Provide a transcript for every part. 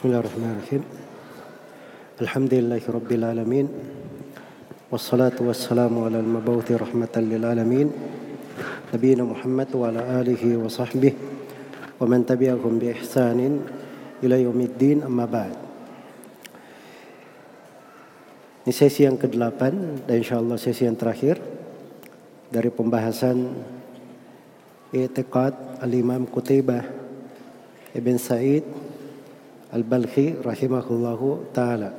Bismillahirrahmanirrahim. Alhamdulillahi rabbil alamin. Wassalatu wassalamu ala al-mabawthi rahmatan lil alamin. Nabiina Muhammad wa ala alihi wa sahbihi wa man tabi'ahum bi ihsanin ila yaumiddin amma ba'd. Ini sesi yang ke-8 dan insyaallah sesi yang terakhir dari pembahasan i'tiqad al-Imam Qutaibah Ibn Sa'id Al-Balkhi rahimahullahu taala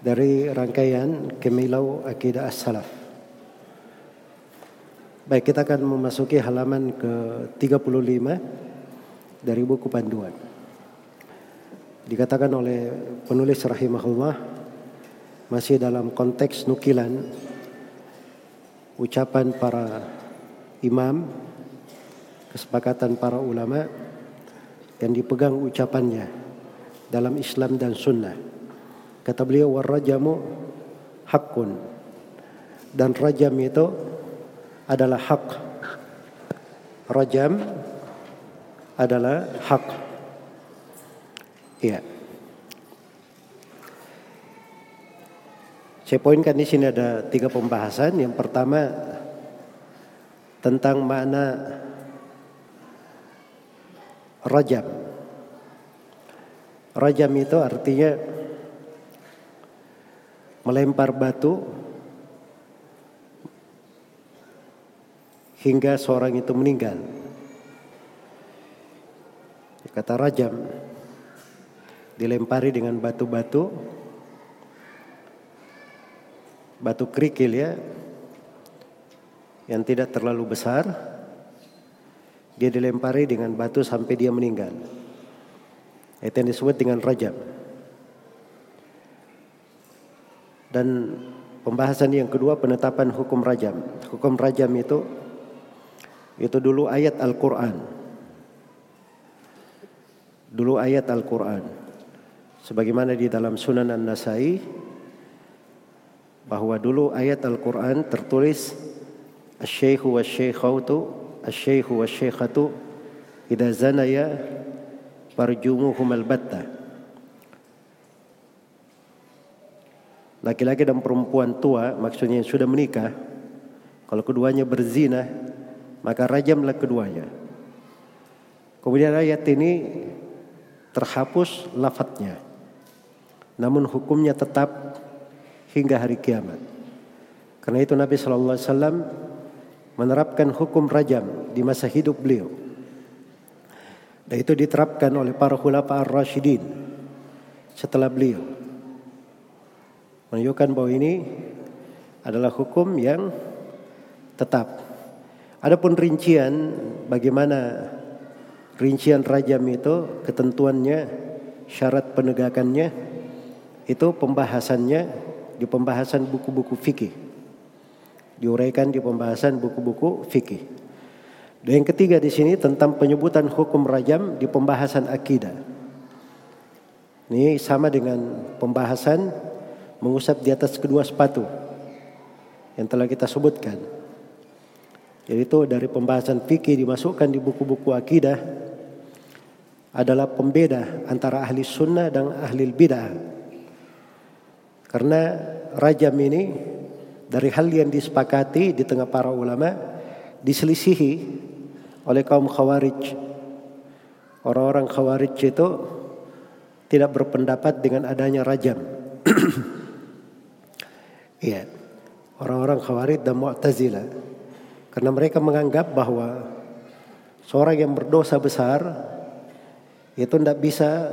dari rangkaian Kemilau Akidah As-Salaf. Baik, kita akan memasuki halaman ke-35 dari buku panduan. Dikatakan oleh penulis rahimahullah masih dalam konteks nukilan ucapan para imam, kesepakatan para ulama yang dipegang ucapannya dalam Islam dan Sunnah. Kata beliau warrajamu hakun dan rajam itu adalah hak. Rajam adalah hak. Iya. Saya poinkan di sini ada tiga pembahasan. Yang pertama tentang makna rajam. Rajam itu artinya melempar batu hingga seorang itu meninggal. Kata rajam dilempari dengan batu-batu batu kerikil ya yang tidak terlalu besar dia dilempari dengan batu sampai dia meninggal. Itu yang disebut dengan rajam dan pembahasan yang kedua penetapan hukum rajam. Hukum rajam itu itu dulu ayat Al-Quran. Dulu ayat Al-Quran. Sebagaimana di dalam Sunan An-Nasai bahwa dulu ayat Al-Quran tertulis Asy-syaikhu wasy-syaikhatu asy-syaikhu wasy-syaikhatu idza zanaya farjumuhum albatta Laki-laki dan perempuan tua maksudnya yang sudah menikah kalau keduanya berzina maka rajamlah keduanya. Kemudian ayat ini terhapus lafadznya. Namun hukumnya tetap hingga hari kiamat. Karena itu Nabi Shallallahu menerapkan hukum rajam di masa hidup beliau. Dan itu diterapkan oleh para khulafa ar-rasyidin setelah beliau. Menunjukkan bahwa ini adalah hukum yang tetap. Adapun rincian bagaimana rincian rajam itu ketentuannya syarat penegakannya itu pembahasannya di pembahasan buku-buku fikih diuraikan di pembahasan buku-buku fikih. Dan yang ketiga di sini tentang penyebutan hukum rajam di pembahasan akidah. Ini sama dengan pembahasan mengusap di atas kedua sepatu yang telah kita sebutkan. Jadi itu dari pembahasan fikih dimasukkan di buku-buku akidah adalah pembeda antara ahli sunnah dan ahli bidah. Karena rajam ini dari hal yang disepakati di tengah para ulama diselisihi oleh kaum khawarij. Orang-orang khawarij itu tidak berpendapat dengan adanya rajam. Iya. Orang-orang khawarij dan mu'tazilah karena mereka menganggap bahwa seorang yang berdosa besar itu tidak bisa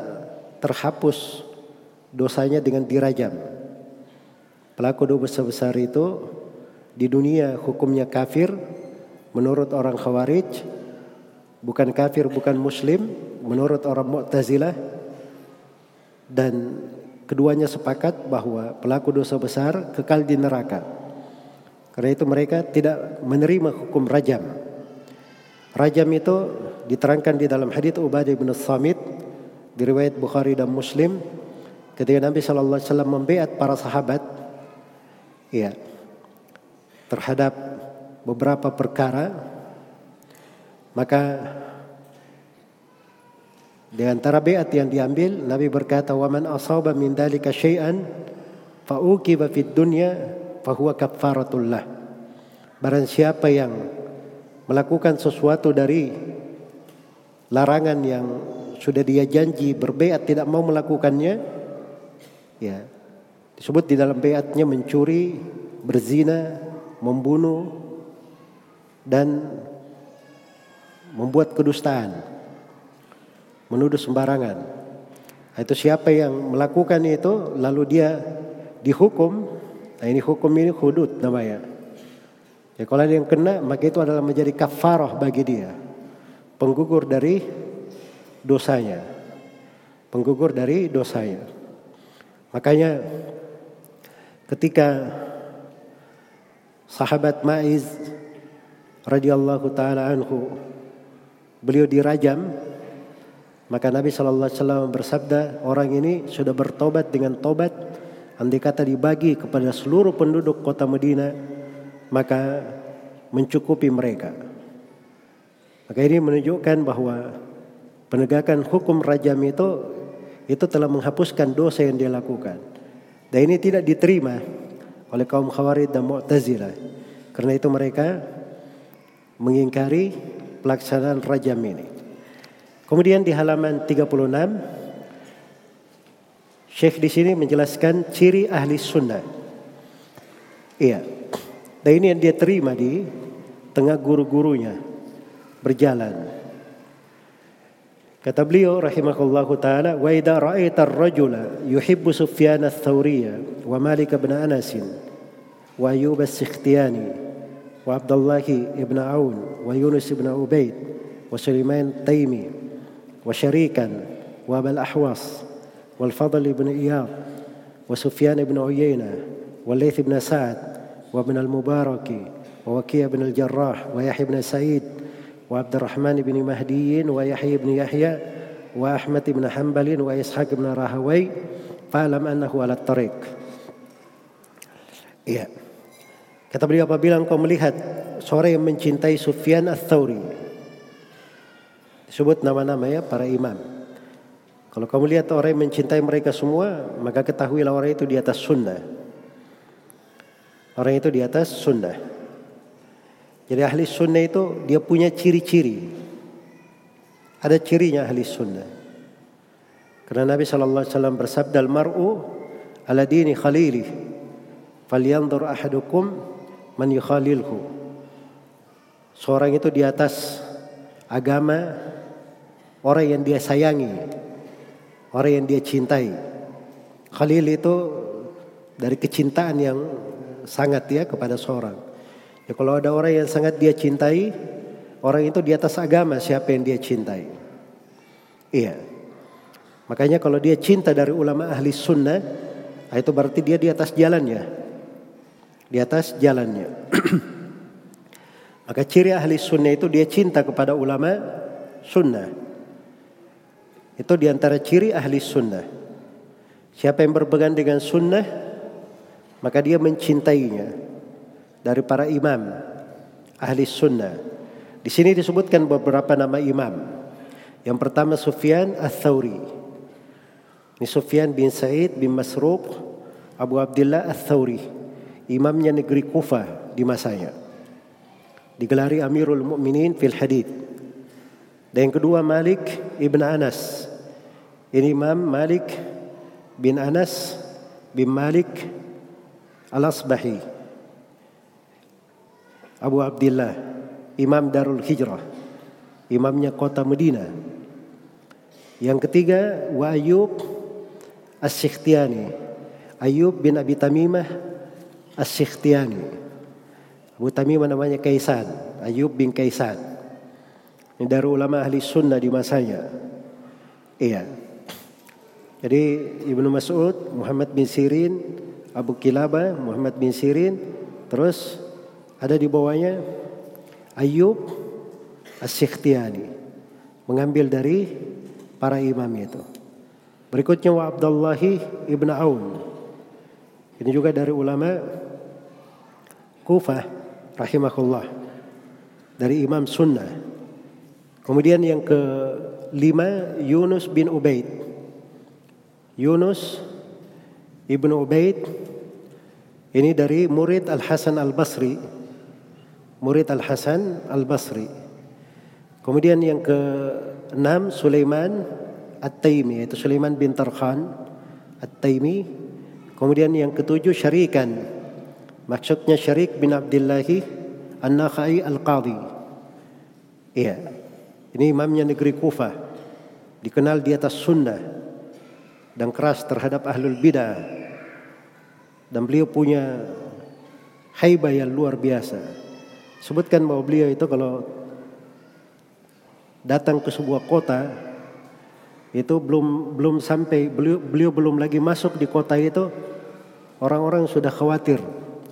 terhapus dosanya dengan dirajam. Pelaku dosa besar itu di dunia hukumnya kafir menurut orang khawarij, bukan kafir, bukan muslim menurut orang mu'tazilah dan keduanya sepakat bahwa pelaku dosa besar kekal di neraka. Karena itu mereka tidak menerima hukum rajam. Rajam itu diterangkan di dalam hadits Ubadah bin Samit di riwayat Bukhari dan Muslim ketika Nabi Shallallahu Alaihi Wasallam membeat para sahabat, ya terhadap beberapa perkara, maka Di antara beat yang diambil Nabi berkata wa man asaba min dalika syai'an fa uqiba fid dunya fa huwa kafaratullah. Barang siapa yang melakukan sesuatu dari larangan yang sudah dia janji berbeat tidak mau melakukannya ya disebut di dalam beatnya mencuri, berzina, membunuh dan membuat kedustaan menuduh sembarangan. Itu siapa yang melakukan itu lalu dia dihukum. Nah ini hukum ini hudud namanya. Ya kalau ada yang kena maka itu adalah menjadi kafarah bagi dia. Penggugur dari dosanya. Penggugur dari dosanya. Makanya ketika sahabat Ma'iz radhiyallahu taala anhu beliau dirajam maka Nabi Shallallahu Alaihi Wasallam bersabda, orang ini sudah bertobat dengan tobat. Andai kata dibagi kepada seluruh penduduk kota Medina, maka mencukupi mereka. Maka ini menunjukkan bahwa penegakan hukum rajam itu itu telah menghapuskan dosa yang dia lakukan. Dan ini tidak diterima oleh kaum Khawarij dan Mu'tazilah. Karena itu mereka mengingkari pelaksanaan rajam ini. Kemudian di halaman 36 Syekh di sini menjelaskan ciri ahli sunnah. Iya. Dan ini yang dia terima di tengah guru-gurunya berjalan. كتب لي رحمه الله تعالى وإذا رأيت الرجل يحب سفيان الثوري ومالك بن أنس وأيوب السختياني وعبد الله بن عون ويونس بن عبيد وسليمان التيمي وشريكا وأبا الأحواص والفضل بن إياض وسفيان بن عيينة والليث بن سعد وابن المبارك ووكيع بن الجراح ويحيى بن سعيد وعبد الرحمن بن مهدي ويحيى بن يحيى وأحمد بن حنبل وإسحاق بن راهوي فاعلم أنه على الطريق Iya. Kata beliau apabila engkau melihat seorang yang mencintai Sufyan ats-Tsauri Sebut nama-nama ya para imam. Kalau kamu lihat orang yang mencintai mereka semua, maka ketahuilah orang itu di atas sunnah. Orang itu di atas sunnah. Jadi ahli sunnah itu dia punya ciri-ciri. Ada cirinya ahli sunnah. Karena Nabi Shallallahu Alaihi Wasallam bersabda, "Al-mar'u ala dini khalili, falyanzur ahadukum man yukhalilhu." Seorang itu di atas agama orang yang dia sayangi, orang yang dia cintai. Khalil itu dari kecintaan yang sangat ya kepada seorang. Ya kalau ada orang yang sangat dia cintai, orang itu di atas agama siapa yang dia cintai. Iya. Makanya kalau dia cinta dari ulama ahli sunnah, ah, itu berarti dia di atas jalannya. Di atas jalannya. Maka ciri ahli sunnah itu dia cinta kepada ulama sunnah. Itu di antara ciri ahli sunnah. Siapa yang berpegang dengan sunnah, maka dia mencintainya. Dari para imam ahli sunnah. Di sini disebutkan beberapa nama imam. Yang pertama Sufyan Ats-Tsauri. Ini Sufyan bin Sa'id bin Masruq Abu Abdullah Ats-Tsauri. Imamnya negeri Kufah di masanya. Digelari Amirul Mukminin fil Hadith. Dan yang kedua Malik ibn Anas ini Imam Malik bin Anas bin Malik Al-Asbahi. Abu Abdullah, Imam Darul Hijrah. Imamnya kota Medina. Yang ketiga, Wa Ayub As-Sikhtiyani. Ayub bin Abi Tamimah As-Sikhtiyani. Abu Tamimah namanya Kaisan. Ayub bin Kaisan. Ini dari ulama ahli sunnah di masanya. Iya. Jadi Ibnu Mas'ud, Muhammad bin Sirin, Abu Kilabah, Muhammad bin Sirin, terus ada di bawahnya Ayub As-Sikhtiyani mengambil dari para imam itu. Berikutnya wa Abdullahi ibn Aun. Ini juga dari ulama Kufah rahimahullah. Dari imam sunnah. Kemudian yang kelima Yunus bin Ubaid. Yunus ibnu Ubaid ini dari murid Al Hasan Al Basri. Murid Al Hasan Al Basri. Kemudian yang keenam Sulaiman At-Taimi yaitu Sulaiman bin Tarkhan At-Taimi. Kemudian yang ketujuh Syarikan. Maksudnya Syarik bin Abdillahi An-Nakhai Al-Qadhi. Iya. Ini imamnya negeri Kufah. Dikenal di atas sunnah dan keras terhadap ahlul bidah. Dan beliau punya haibah yang luar biasa. Sebutkan bahwa beliau itu kalau datang ke sebuah kota itu belum belum sampai beliau, beliau belum lagi masuk di kota itu orang-orang sudah khawatir,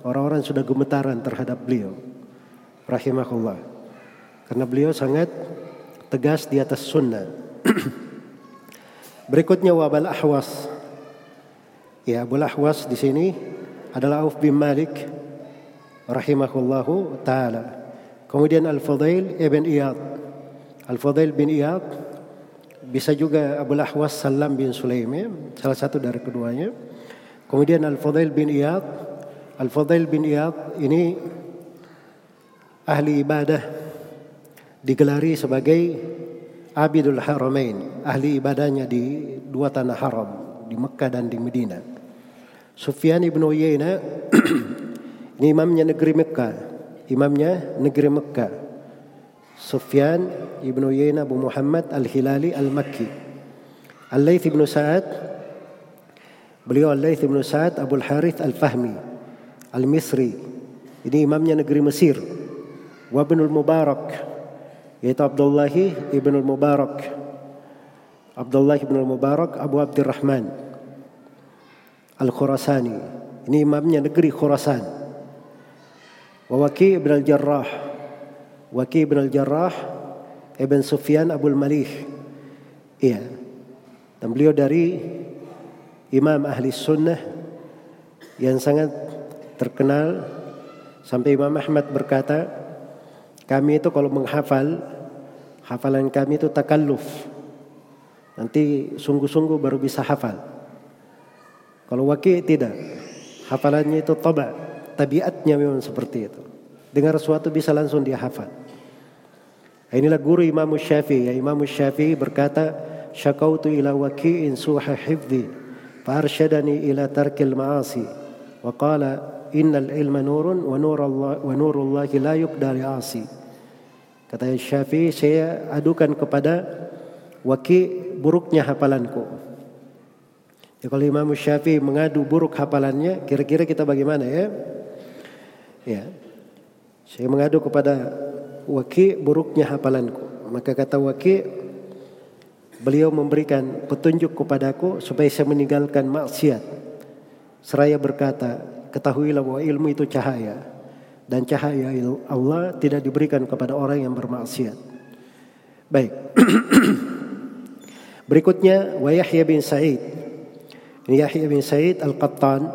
orang-orang sudah gemetaran terhadap beliau. Rahimahullah. Karena beliau sangat tegas di atas sunnah. Berikutnya wabal ahwas. Ya, Abul Ahwas di sini adalah Auf bin Malik rahimahullahu taala. Kemudian Al-Fudail ibn Iyad. Al-Fudail bin Iyad bisa juga Abul Ahwas Salam bin Sulaim salah satu dari keduanya. Kemudian Al-Fudail bin Iyad. Al-Fudail bin Iyad ini ahli ibadah digelari sebagai Abidul Haramain, ahli ibadahnya di dua tanah haram, di Mekah dan di Medina. Sufyan ibn Uyainah ini imamnya negeri Mekah, imamnya negeri Mekah. Sufyan ibn Uyainah Abu Muhammad Al-Hilali Al-Makki. Al-Layth ibn Sa'ad Beliau Al-Layth ibn Sa'ad Abu Al-Harith Al-Fahmi Al-Misri. Ini imamnya negeri Mesir. Wabnul Mubarak yaitu Abdullah ibn al-Mubarak Abdullah ibn al-Mubarak Abu Abdurrahman Al-Khurasani ini imamnya negeri Khurasan wa Waki ibn al-Jarrah Waki ibn al-Jarrah Ibn Sufyan Abu Malih iya dan beliau dari imam ahli sunnah yang sangat terkenal sampai Imam Ahmad berkata kami itu kalau menghafal, hafalan kami itu takalluf. Nanti sungguh-sungguh baru bisa hafal. Kalau wakil tidak, hafalannya itu toba, tabiatnya memang seperti itu. Dengar sesuatu bisa langsung dia hafal. Inilah guru Imam Syafi'i. Ya, Imam Syafi'i berkata, "Syakautu ila waki'in suha hifdhi, farshadani ila tarkil ma'asi." Wa qala, "Innal ilma nurun wa nurullah wa nurullahi la yuqda asi." Kata Syafi'i, saya adukan kepada waki buruknya hafalanku. Ya, kalau Imam Syafi'i mengadu buruk hafalannya, kira-kira kita bagaimana ya? Ya. Saya mengadu kepada waki buruknya hafalanku. Maka kata waki, beliau memberikan petunjuk kepadaku supaya saya meninggalkan maksiat. Seraya berkata, ketahuilah bahwa ilmu itu cahaya dan cahaya Allah tidak diberikan kepada orang yang bermaksiat. Baik. Berikutnya wa Yahya bin Sa'id. Ini Yahya bin Sa'id Al-Qattan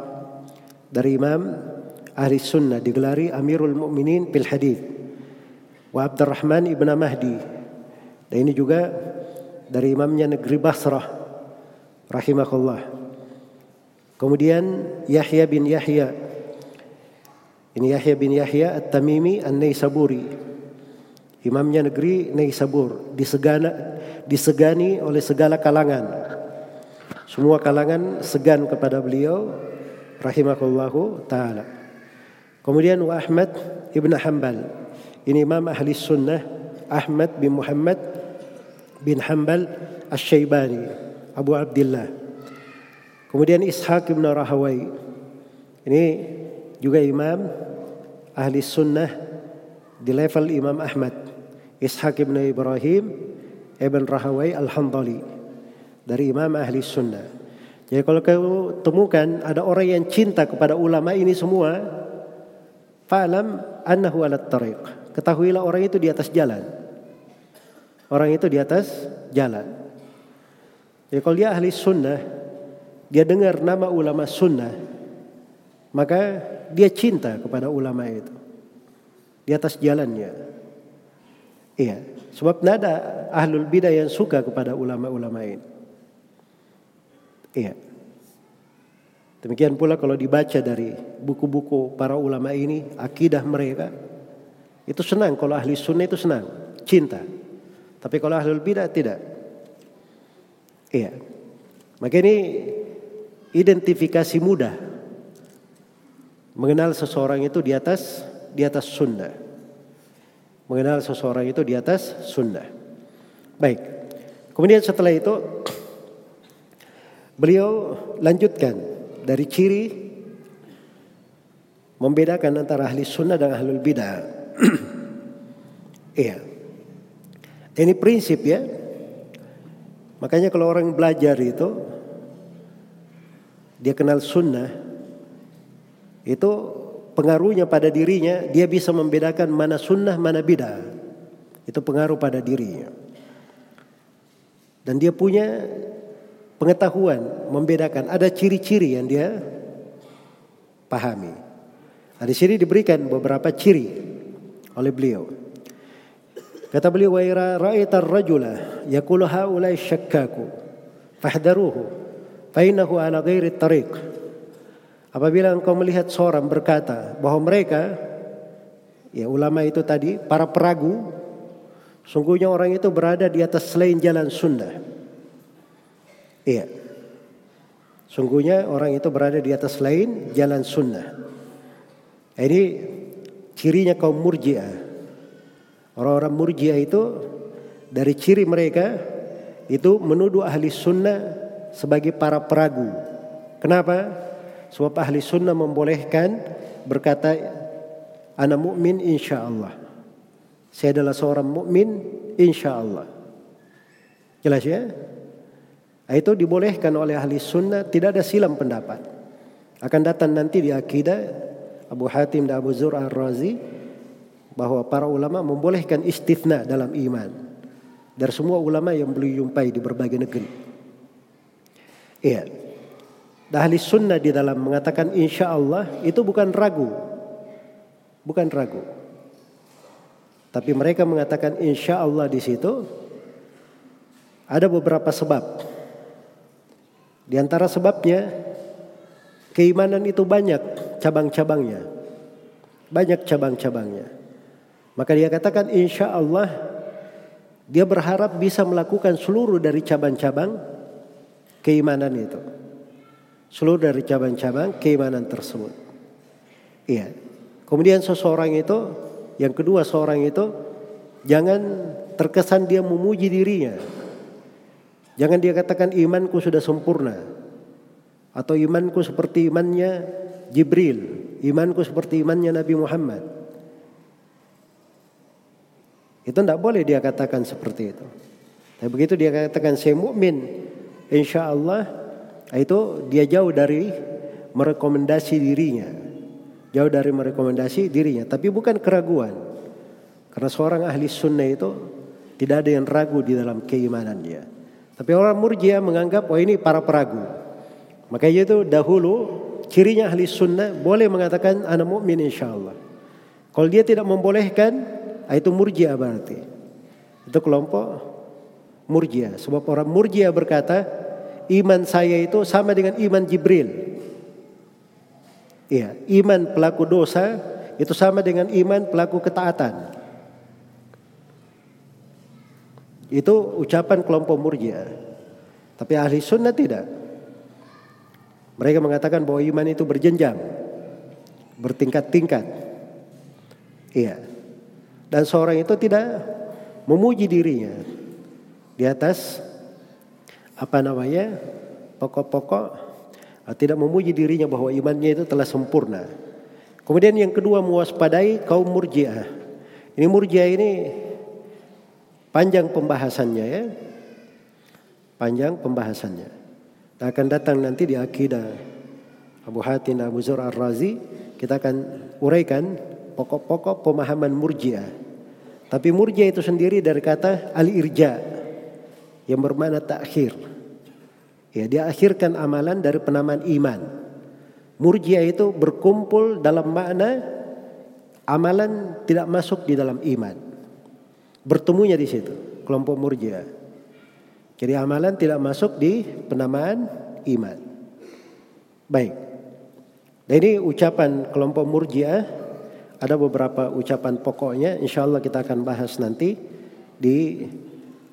dari Imam Ahli Sunnah digelari Amirul Mukminin fil Hadis. Wa Abdurrahman ibn Mahdi. Dan ini juga dari imamnya negeri Basrah rahimahullah. Kemudian Yahya bin Yahya ini Yahya bin Yahya At-Tamimi An-Naisaburi. Imamnya negeri Naisabur. Disegana, disegani oleh segala kalangan. Semua kalangan segan kepada beliau. Rahimahullahu ta'ala. Kemudian wa Ahmad ibn Hanbal. Ini Imam Ahli Sunnah. Ahmad bin Muhammad bin Hanbal Ash-Shaybani. Abu Abdullah. Kemudian Ishaq ibn Rahawai. Ini juga imam ahli sunnah di level Imam Ahmad Ishaq ibn Ibrahim ibn Rahawai al-Handali dari imam ahli sunnah jadi kalau kamu temukan ada orang yang cinta kepada ulama ini semua fa'lam annahu ala tariq ketahuilah orang itu di atas jalan orang itu di atas jalan jadi kalau dia ahli sunnah dia dengar nama ulama sunnah maka dia cinta kepada ulama itu. Di atas jalannya. Iya, sebab tidak ada ahlul bidah yang suka kepada ulama-ulama ini. Iya. Demikian pula kalau dibaca dari buku-buku para ulama ini, akidah mereka, itu senang. Kalau ahli sunnah itu senang, cinta. Tapi kalau ahlul bidah tidak. Iya. Maka ini identifikasi mudah. Mengenal seseorang itu di atas di atas sunnah mengenal seseorang itu di atas sunnah. Baik. Kemudian setelah itu beliau lanjutkan dari ciri membedakan antara ahli sunnah dan ahlul bidah. iya. Ini prinsip ya. Makanya kalau orang belajar itu dia kenal sunnah itu pengaruhnya pada dirinya, dia bisa membedakan mana sunnah, mana bidah. Itu pengaruh pada dirinya. Dan dia punya pengetahuan membedakan. Ada ciri-ciri yang dia pahami. Nah, di sini diberikan beberapa ciri oleh beliau. Kata beliau, "Wa ira ra'aita ar-rajula yaqulu haula'i syakkaku fahdaruhu fa innahu ala ghairi tariq." Apabila engkau melihat seorang berkata bahwa mereka ya ulama itu tadi para peragu sungguhnya orang itu berada di atas selain jalan sunnah. Iya. Sungguhnya orang itu berada di atas selain jalan sunnah. Ini cirinya kaum murjiah. Orang-orang murjiah itu dari ciri mereka itu menuduh ahli sunnah sebagai para peragu. Kenapa? Sebab ahli sunnah membolehkan berkata anak mukmin insya Allah. Saya adalah seorang mukmin insya Allah. Jelas ya? Itu dibolehkan oleh ahli sunnah tidak ada silam pendapat. Akan datang nanti di akidah Abu Hatim dan Abu Zur al-Razi bahwa para ulama membolehkan istifna dalam iman dari semua ulama yang beliau jumpai di berbagai negeri. Iya. Ahli sunnah di dalam mengatakan insya Allah itu bukan ragu. Bukan ragu. Tapi mereka mengatakan insya Allah di situ ada beberapa sebab. Di antara sebabnya keimanan itu banyak cabang-cabangnya. Banyak cabang-cabangnya. Maka dia katakan insya Allah dia berharap bisa melakukan seluruh dari cabang-cabang keimanan itu seluruh dari cabang-cabang keimanan tersebut. Iya. Kemudian seseorang itu, yang kedua seorang itu jangan terkesan dia memuji dirinya. Jangan dia katakan imanku sudah sempurna. Atau imanku seperti imannya Jibril. Imanku seperti imannya Nabi Muhammad. Itu tidak boleh dia katakan seperti itu. Tapi begitu dia katakan saya mukmin, insya Allah itu dia jauh dari merekomendasi dirinya. Jauh dari merekomendasi dirinya. Tapi bukan keraguan. Karena seorang ahli sunnah itu tidak ada yang ragu di dalam keimanannya. Tapi orang murjia menganggap, oh ini para peragu. Makanya itu dahulu cirinya ahli sunnah boleh mengatakan anak mukmin insya Allah. Kalau dia tidak membolehkan, ah, itu murjia berarti. Itu kelompok murjia. Sebab orang murjia berkata, iman saya itu sama dengan iman Jibril. Iya, iman pelaku dosa itu sama dengan iman pelaku ketaatan. Itu ucapan kelompok murjiah. Tapi ahli sunnah tidak. Mereka mengatakan bahwa iman itu berjenjang. Bertingkat-tingkat. Iya. Dan seorang itu tidak memuji dirinya. Di atas apa namanya pokok-pokok tidak memuji dirinya bahwa imannya itu telah sempurna. Kemudian yang kedua mewaspadai kaum murjiah. Ini murjiah ini panjang pembahasannya ya. Panjang pembahasannya. Nah, akan datang nanti di akidah Abu Hatim Abu Zur Ar-Razi kita akan uraikan pokok-pokok pemahaman murjiah. Tapi murjiah itu sendiri dari kata al-irja yang bermakna takhir. Ya, dia akhirkan amalan dari penamaan iman. Murjiah itu berkumpul dalam makna amalan tidak masuk di dalam iman. Bertemunya di situ kelompok Murji'ah. Jadi amalan tidak masuk di penamaan iman. Baik. Dan ini ucapan kelompok Murji'ah ada beberapa ucapan pokoknya insya Allah kita akan bahas nanti di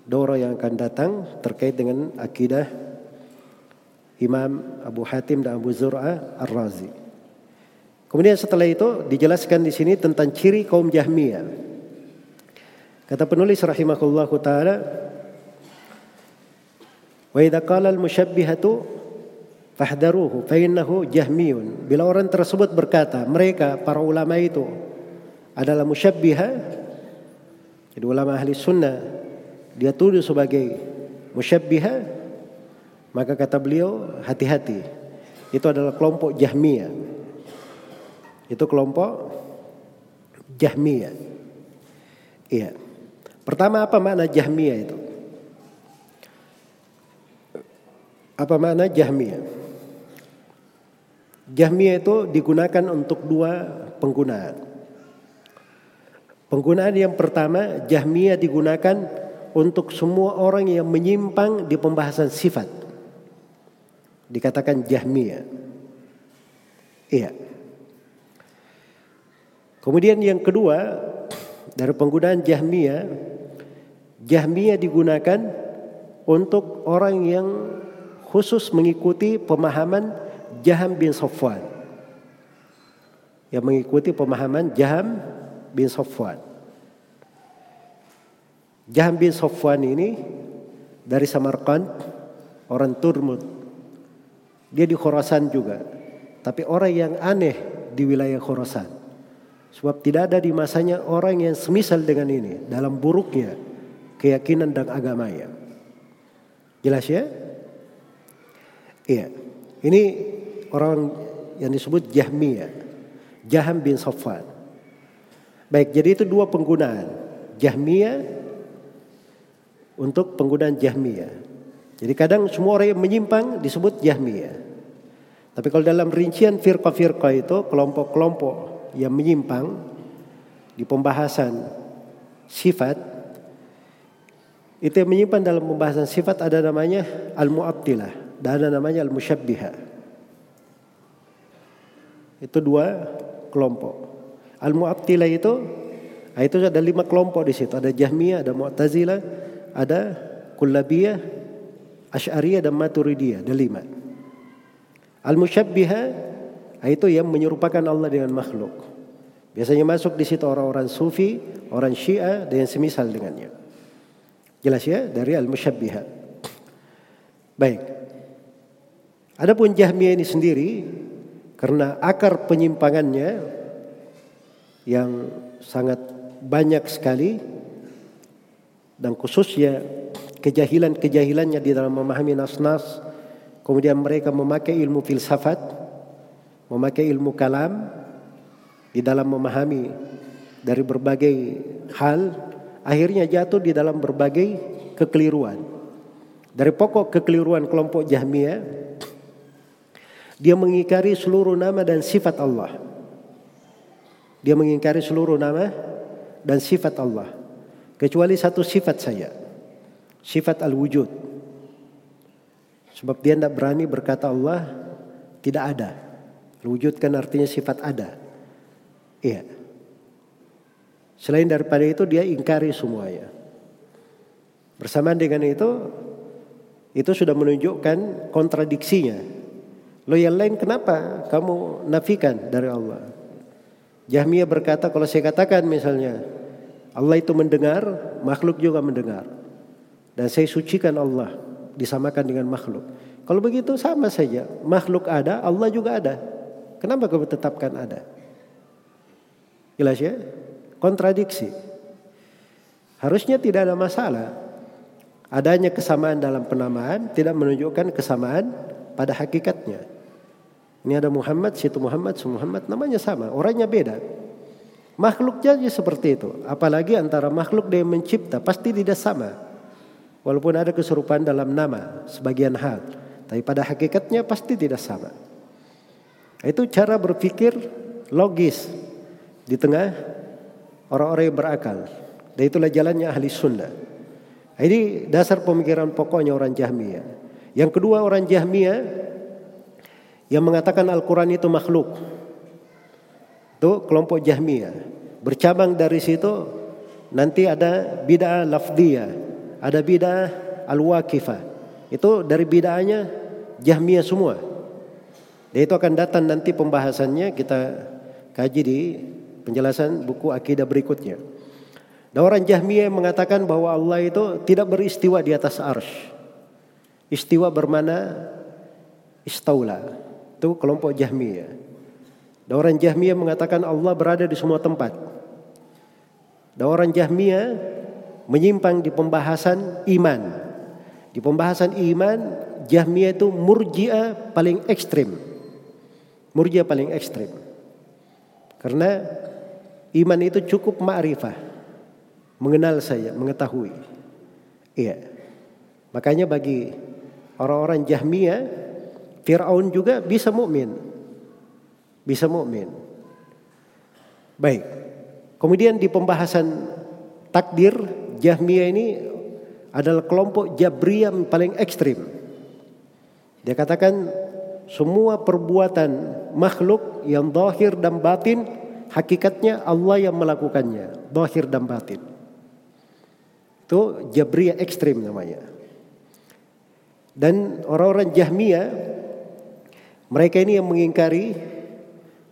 doro yang akan datang terkait dengan akidah Imam Abu Hatim dan Abu Zur'a Ar-Razi. Kemudian setelah itu dijelaskan di sini tentang ciri kaum Jahmiyah. Kata penulis rahimahullahu taala Wa idza qala al-musyabbihatu fahdaruhu fa innahu jahmiyun. Bila orang tersebut berkata, mereka para ulama itu adalah musyabbiha, jadi ulama ahli sunnah dia tuduh sebagai musyabbiha, maka kata beliau hati-hati. Itu adalah kelompok Jahmiyah. Itu kelompok Jahmiyah. Iya. Pertama apa makna Jahmiyah itu? Apa makna Jahmiyah? Jahmiyah itu digunakan untuk dua penggunaan. Penggunaan yang pertama, Jahmiyah digunakan untuk semua orang yang menyimpang di pembahasan sifat. Dikatakan Jahmiyah. Iya. Kemudian yang kedua, dari penggunaan Jahmiyah, Jahmiyah digunakan untuk orang yang khusus mengikuti pemahaman Jaham bin Sofwan. Yang mengikuti pemahaman Jaham bin Sofwan. Jaham bin Sofwan ini dari Samarkand, orang Turmud. Dia di Khorasan juga. Tapi orang yang aneh di wilayah Khorasan. Sebab tidak ada di masanya orang yang semisal dengan ini dalam buruknya keyakinan dan agamanya. Jelas ya? Iya. Ini orang yang disebut Jahmiyah. Jaham bin Safwan. Baik, jadi itu dua penggunaan. Jahmiyah untuk penggunaan Jahmiyah. Jadi kadang semua orang yang menyimpang disebut Jahmiyah. Tapi kalau dalam rincian firqa-firqa itu kelompok-kelompok yang menyimpang di pembahasan sifat itu yang menyimpan dalam pembahasan sifat ada namanya al-mu'attilah dan ada namanya al-musyabbiha. Itu dua kelompok. Al-Mu'attilah itu ah, itu ada lima kelompok di situ. Ada Jahmiyah, ada Mu'tazilah, ada Kullabiyah, Asy'ariyah dan Maturidiyah. Ada lima. Al-Musyabbiha ah, itu yang menyerupakan Allah dengan makhluk. Biasanya masuk di situ orang-orang sufi, orang syiah dan yang semisal dengannya. Jelas ya dari al-musyabbiha. Baik. Adapun Jahmiyah ini sendiri karena akar penyimpangannya yang sangat banyak sekali dan khususnya kejahilan-kejahilannya di dalam memahami nas-nas kemudian mereka memakai ilmu filsafat memakai ilmu kalam di dalam memahami dari berbagai hal akhirnya jatuh di dalam berbagai kekeliruan dari pokok kekeliruan kelompok Jahmiyah dia mengingkari seluruh nama dan sifat Allah. Dia mengingkari seluruh nama dan sifat Allah. Kecuali satu sifat saja. Sifat al-wujud. Sebab dia tidak berani berkata Allah tidak ada. Al-wujud kan artinya sifat ada. Iya. Selain daripada itu dia ingkari semuanya. Bersamaan dengan itu, itu sudah menunjukkan kontradiksinya Lo yang lain kenapa kamu nafikan dari Allah? Jahmiyah berkata kalau saya katakan misalnya Allah itu mendengar, makhluk juga mendengar. Dan saya sucikan Allah disamakan dengan makhluk. Kalau begitu sama saja, makhluk ada, Allah juga ada. Kenapa kamu tetapkan ada? Jelas ya? Kontradiksi. Harusnya tidak ada masalah. Adanya kesamaan dalam penamaan tidak menunjukkan kesamaan pada hakikatnya. Ini ada Muhammad, situ Muhammad, situ Muhammad, namanya sama, orangnya beda. Makhluk jadi seperti itu. Apalagi antara makhluk dan mencipta pasti tidak sama. Walaupun ada keserupaan dalam nama sebagian hal. Tapi pada hakikatnya pasti tidak sama. Itu cara berpikir logis di tengah orang-orang yang berakal. Dan itulah jalannya ahli sunnah. Ini dasar pemikiran pokoknya orang Jahmiyah. Yang kedua orang Jahmiyah yang mengatakan Al-Quran itu makhluk. Itu kelompok Jahmiyah. Bercabang dari situ nanti ada bid'ah lafdiyah, ada bid'ah al-waqifah. Itu dari bid'ahnya Jahmiyah semua. Dan itu akan datang nanti pembahasannya kita kaji di penjelasan buku akidah berikutnya. Dan orang Jahmiyah mengatakan bahwa Allah itu tidak beristiwa di atas arsh. Istiwa bermana istaula. Itu kelompok Jahmiyah. Dan orang Jahmiyah mengatakan Allah berada di semua tempat. Dan orang Jahmiyah menyimpang di pembahasan iman. Di pembahasan iman, Jahmiyah itu murjiah paling ekstrim. Murjiah paling ekstrim. Karena iman itu cukup ma'rifah. Mengenal saya, mengetahui. Iya. Makanya bagi orang-orang Jahmiyah, Fir'aun juga bisa mukmin, bisa mukmin. Baik. Kemudian di pembahasan takdir, Jahmiyah ini adalah kelompok Jabriyah paling ekstrim. Dia katakan semua perbuatan makhluk yang zahir dan batin hakikatnya Allah yang melakukannya, zahir dan batin. Itu Jabriyah ekstrim namanya. Dan orang-orang Jahmiyah mereka ini yang mengingkari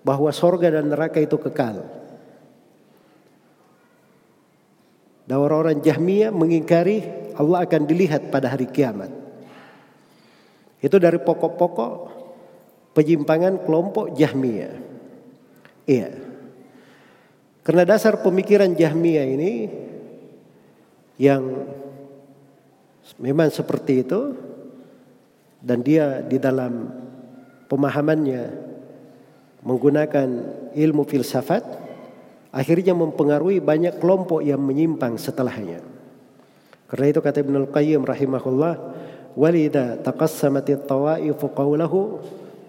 bahwa sorga dan neraka itu kekal. Dan orang-orang Jahmiyah mengingkari Allah akan dilihat pada hari kiamat. Itu dari pokok-pokok penyimpangan kelompok Jahmiyah. Iya. Karena dasar pemikiran Jahmiyah ini yang memang seperti itu dan dia di dalam pemahamannya menggunakan ilmu filsafat akhirnya mempengaruhi banyak kelompok yang menyimpang setelahnya. Karena itu kata Ibnu Qayyim rahimahullah, "Walida taqassamat at-tawa'if qawlahu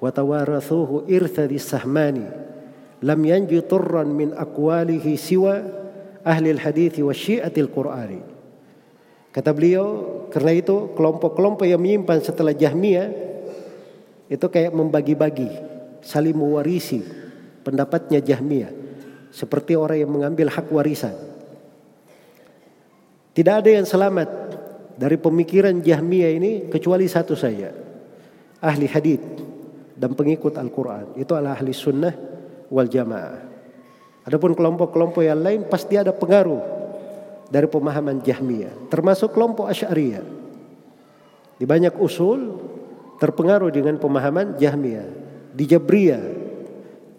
wa tawarathuhu irtha sahmani lam yanju turran min aqwalihi siwa ahli al-hadith wa syi'atil qur'ani." Kata beliau, karena itu kelompok-kelompok yang menyimpan setelah Jahmiyah itu kayak membagi-bagi, saling mewarisi pendapatnya Jahmiyah. Seperti orang yang mengambil hak warisan. Tidak ada yang selamat dari pemikiran Jahmiyah ini kecuali satu saja. Ahli hadith dan pengikut Al-Quran. Itu adalah ahli sunnah wal jamaah. Adapun kelompok-kelompok yang lain pasti ada pengaruh dari pemahaman Jahmiyah, termasuk kelompok Asy'ariyah. Di banyak usul terpengaruh dengan pemahaman Jahmiyah. Di Jabriyah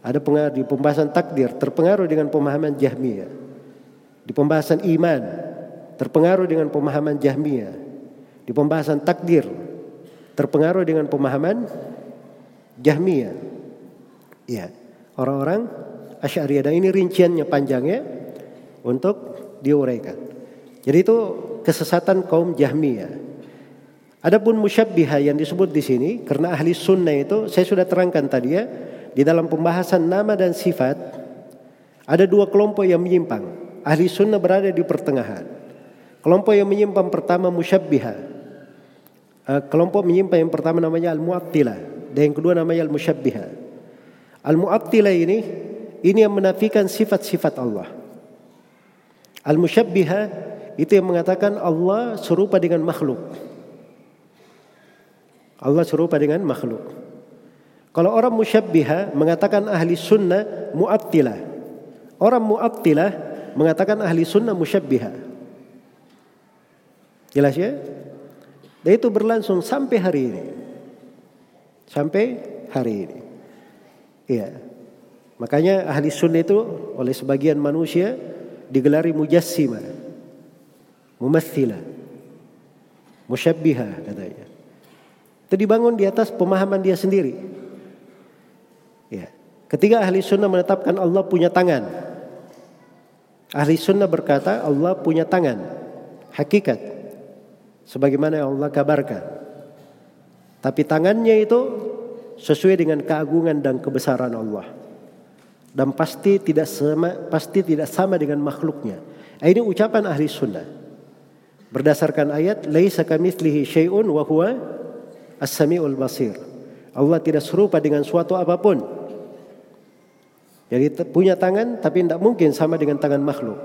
ada pengaruh di pembahasan takdir terpengaruh dengan pemahaman Jahmiyah. Di pembahasan iman terpengaruh dengan pemahaman Jahmiyah. Di pembahasan takdir terpengaruh dengan pemahaman Jahmiyah. Ya, orang-orang Asy'ariyah dan ini rinciannya panjangnya untuk diuraikan. Jadi itu kesesatan kaum Jahmiyah. Adapun musyabbiha yang disebut di sini karena ahli sunnah itu saya sudah terangkan tadi ya di dalam pembahasan nama dan sifat ada dua kelompok yang menyimpang. Ahli sunnah berada di pertengahan. Kelompok yang menyimpang pertama musyabbiha. Uh, kelompok menyimpang yang pertama namanya al-mu'attilah dan yang kedua namanya al-musyabbiha. Al-mu'attilah ini ini yang menafikan sifat-sifat Allah. Al-Musyabbihah itu yang mengatakan Allah serupa dengan makhluk. Allah serupa dengan makhluk. Kalau orang musyabbiha mengatakan ahli sunnah mu'attilah. Orang mu'attilah mengatakan ahli sunnah musyabbiha. Jelas ya? Dan itu berlangsung sampai hari ini. Sampai hari ini. Iya. Makanya ahli sunnah itu oleh sebagian manusia digelari mujassima, mumathila, musyabbiha katanya. Itu dibangun di atas pemahaman dia sendiri. Ya. Ketika ahli sunnah menetapkan Allah punya tangan. Ahli sunnah berkata Allah punya tangan. Hakikat. Sebagaimana Allah kabarkan. Tapi tangannya itu sesuai dengan keagungan dan kebesaran Allah dan pasti tidak sama pasti tidak sama dengan makhluknya. Ini ucapan ahli sunnah. Berdasarkan ayat, Laisa kamithlihi syai'un wa huwa as-sami'ul basir. Allah tidak serupa dengan suatu apa pun. Jadi punya tangan tapi tidak mungkin sama dengan tangan makhluk.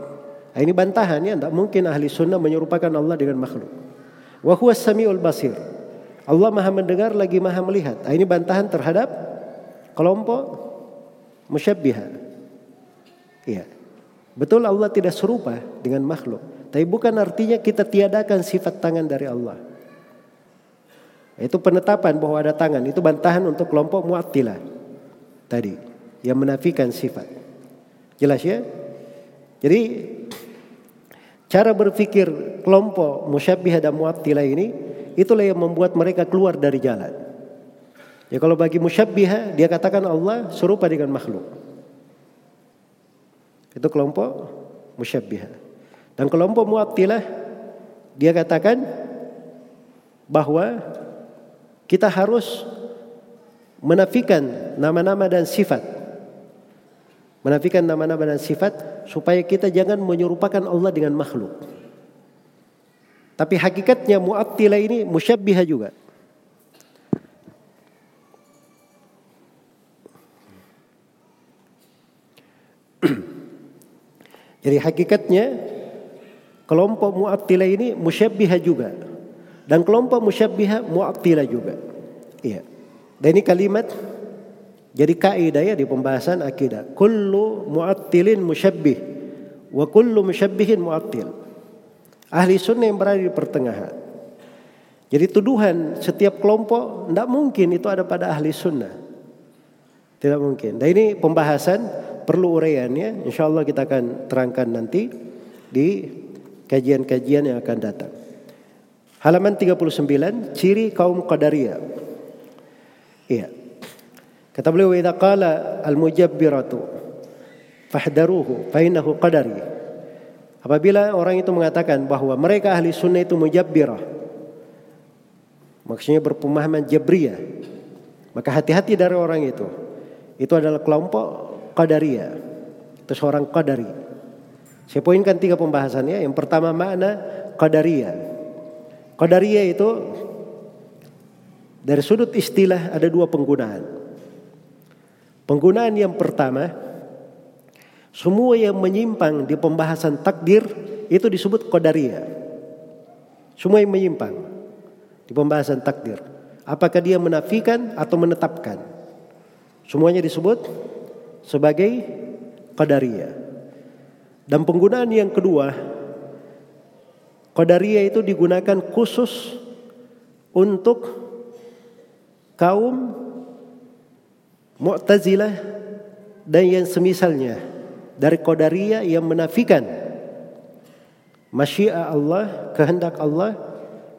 Nah, ini bantahan ya, tidak mungkin ahli sunnah menyerupakan Allah dengan makhluk. Wa huwa as-sami'ul basir. Allah maha mendengar lagi maha melihat. Nah, ini bantahan terhadap kelompok musyabbiha. Iya. Betul Allah tidak serupa dengan makhluk. Tapi bukan artinya kita tiadakan sifat tangan dari Allah. Itu penetapan bahwa ada tangan. Itu bantahan untuk kelompok mu'attilah. Tadi. Yang menafikan sifat. Jelas ya? Jadi cara berpikir kelompok musyabbih dan mu'attilah ini itulah yang membuat mereka keluar dari jalan. Ya kalau bagi musyabbih dia katakan Allah serupa dengan makhluk. Itu kelompok musyabbihah. Dan kelompok mu'attilah dia katakan bahwa kita harus menafikan nama-nama dan sifat. Menafikan nama-nama dan sifat supaya kita jangan menyerupakan Allah dengan makhluk. Tapi hakikatnya mu'attilah ini musyabbihah juga. Jadi hakikatnya kelompok mu'attilah ini musyabbiha juga. Dan kelompok musyabbiha mu'attilah juga. Iya. Dan ini kalimat jadi kaidah ya di pembahasan akidah. Kullu mu'attilin musyabbih wa kullu musyabbihin mu'attil. Ahli sunnah yang berada di pertengahan. Jadi tuduhan setiap kelompok tidak mungkin itu ada pada ahli sunnah. Tidak mungkin. Dan ini pembahasan perlu uraiannya insya Allah kita akan terangkan nanti di kajian-kajian yang akan datang. Halaman 39 ciri kaum Qadariyah. Iya. Kata beliau idza al-mujabbiratu fahdaruhu fa innahu qadari. Apabila orang itu mengatakan bahwa mereka ahli sunnah itu mujabbirah. Maksudnya berpemahaman jabriyah. Maka hati-hati dari orang itu. Itu adalah kelompok Qadariyah. Itu seorang Qadari. Saya poinkan tiga pembahasannya. Yang pertama makna Qadariyah. Qadariyah itu dari sudut istilah ada dua penggunaan. Penggunaan yang pertama, semua yang menyimpang di pembahasan takdir itu disebut Qadariyah. Semua yang menyimpang di pembahasan takdir. Apakah dia menafikan atau menetapkan? Semuanya disebut sebagai qadariyah. Dan penggunaan yang kedua, qadariyah itu digunakan khusus untuk kaum Mu'tazilah dan yang semisalnya dari qadariyah yang menafikan masyiah Allah, kehendak Allah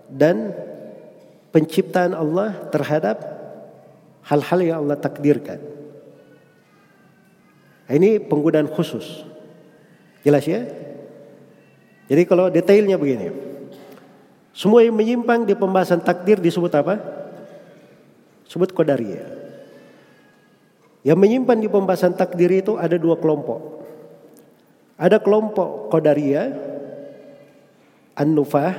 dan penciptaan Allah terhadap hal-hal yang Allah takdirkan. Ini penggunaan khusus. Jelas ya? Jadi kalau detailnya begini. Semua yang menyimpang di pembahasan takdir disebut apa? Sebut kodaria. Yang menyimpan di pembahasan takdir itu ada dua kelompok. Ada kelompok kodaria, an-nufah,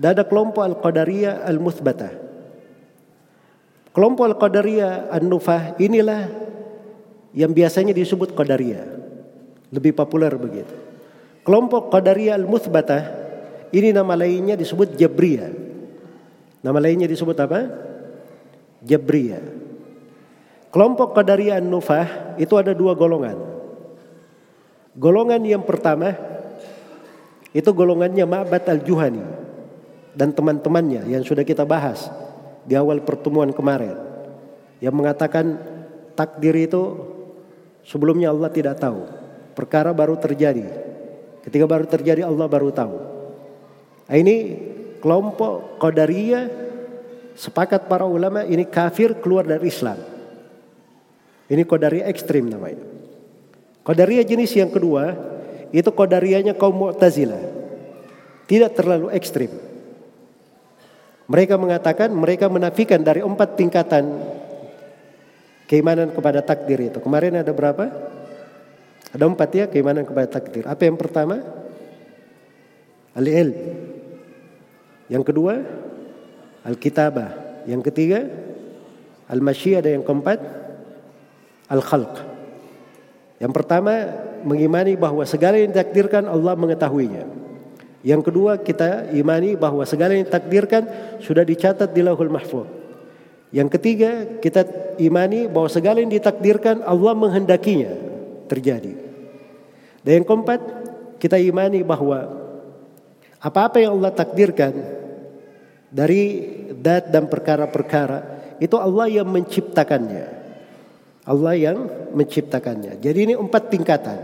dan ada kelompok al-qadariyah al-muthbatah. Kelompok al-qadariyah an-nufah inilah yang biasanya disebut Qadariyah. Lebih populer begitu. Kelompok Qadariyah Al-Muthbatah ini nama lainnya disebut Jabriyah. Nama lainnya disebut apa? Jabriyah. Kelompok Qadariyah An-Nufah itu ada dua golongan. Golongan yang pertama itu golongannya Ma'bad Al-Juhani dan teman-temannya yang sudah kita bahas di awal pertemuan kemarin yang mengatakan takdir itu Sebelumnya Allah tidak tahu. Perkara baru terjadi. Ketika baru terjadi Allah baru tahu. Nah, ini kelompok Qadariyah sepakat para ulama ini kafir keluar dari Islam. Ini Qadariyah ekstrim namanya. Qadariyah jenis yang kedua itu Qadariyahnya kaum Mu'tazilah. Tidak terlalu ekstrim. Mereka mengatakan mereka menafikan dari empat tingkatan keimanan kepada takdir itu. Kemarin ada berapa? Ada empat ya keimanan kepada takdir. Apa yang pertama? Al-ilm. Yang kedua, al-kitabah. Yang ketiga, al-masyiah dan yang keempat, al-khalq. Yang pertama, mengimani bahwa segala yang ditakdirkan Allah mengetahuinya. Yang kedua, kita imani bahwa segala yang ditakdirkan sudah dicatat di Lauhul Mahfuz. Yang ketiga, kita imani bahwa segala yang ditakdirkan Allah menghendakinya terjadi. Dan yang keempat, kita imani bahwa apa-apa yang Allah takdirkan dari dat dan perkara-perkara itu Allah yang menciptakannya. Allah yang menciptakannya. Jadi ini empat tingkatan.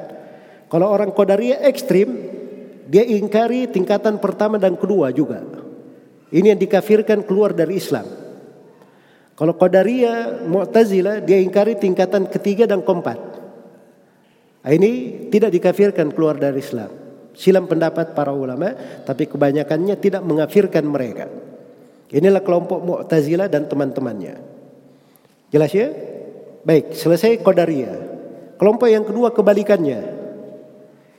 Kalau orang Qadariyah ekstrim, dia ingkari tingkatan pertama dan kedua juga. Ini yang dikafirkan keluar dari Islam. Kalau Qadariyah, Mu'tazilah dia ingkari tingkatan ketiga dan keempat. Nah, ini tidak dikafirkan keluar dari Islam. Silam pendapat para ulama, tapi kebanyakannya tidak mengafirkan mereka. Inilah kelompok Mu'tazilah dan teman-temannya. Jelas ya? Baik, selesai Qadariyah. Kelompok yang kedua kebalikannya.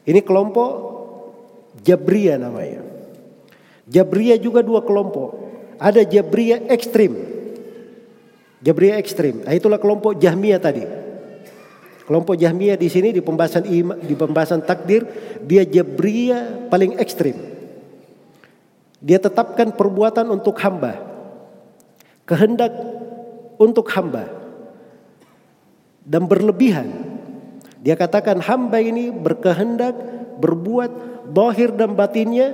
Ini kelompok Jabriyah namanya. Jabriyah juga dua kelompok. Ada Jabriyah ekstrim. Jabriyah ekstrim. Nah, itulah kelompok Jahmiyah tadi. Kelompok Jahmiyah di sini di pembahasan ima, di pembahasan takdir dia Jabriyah paling ekstrim. Dia tetapkan perbuatan untuk hamba. Kehendak untuk hamba. Dan berlebihan. Dia katakan hamba ini berkehendak berbuat bahir dan batinnya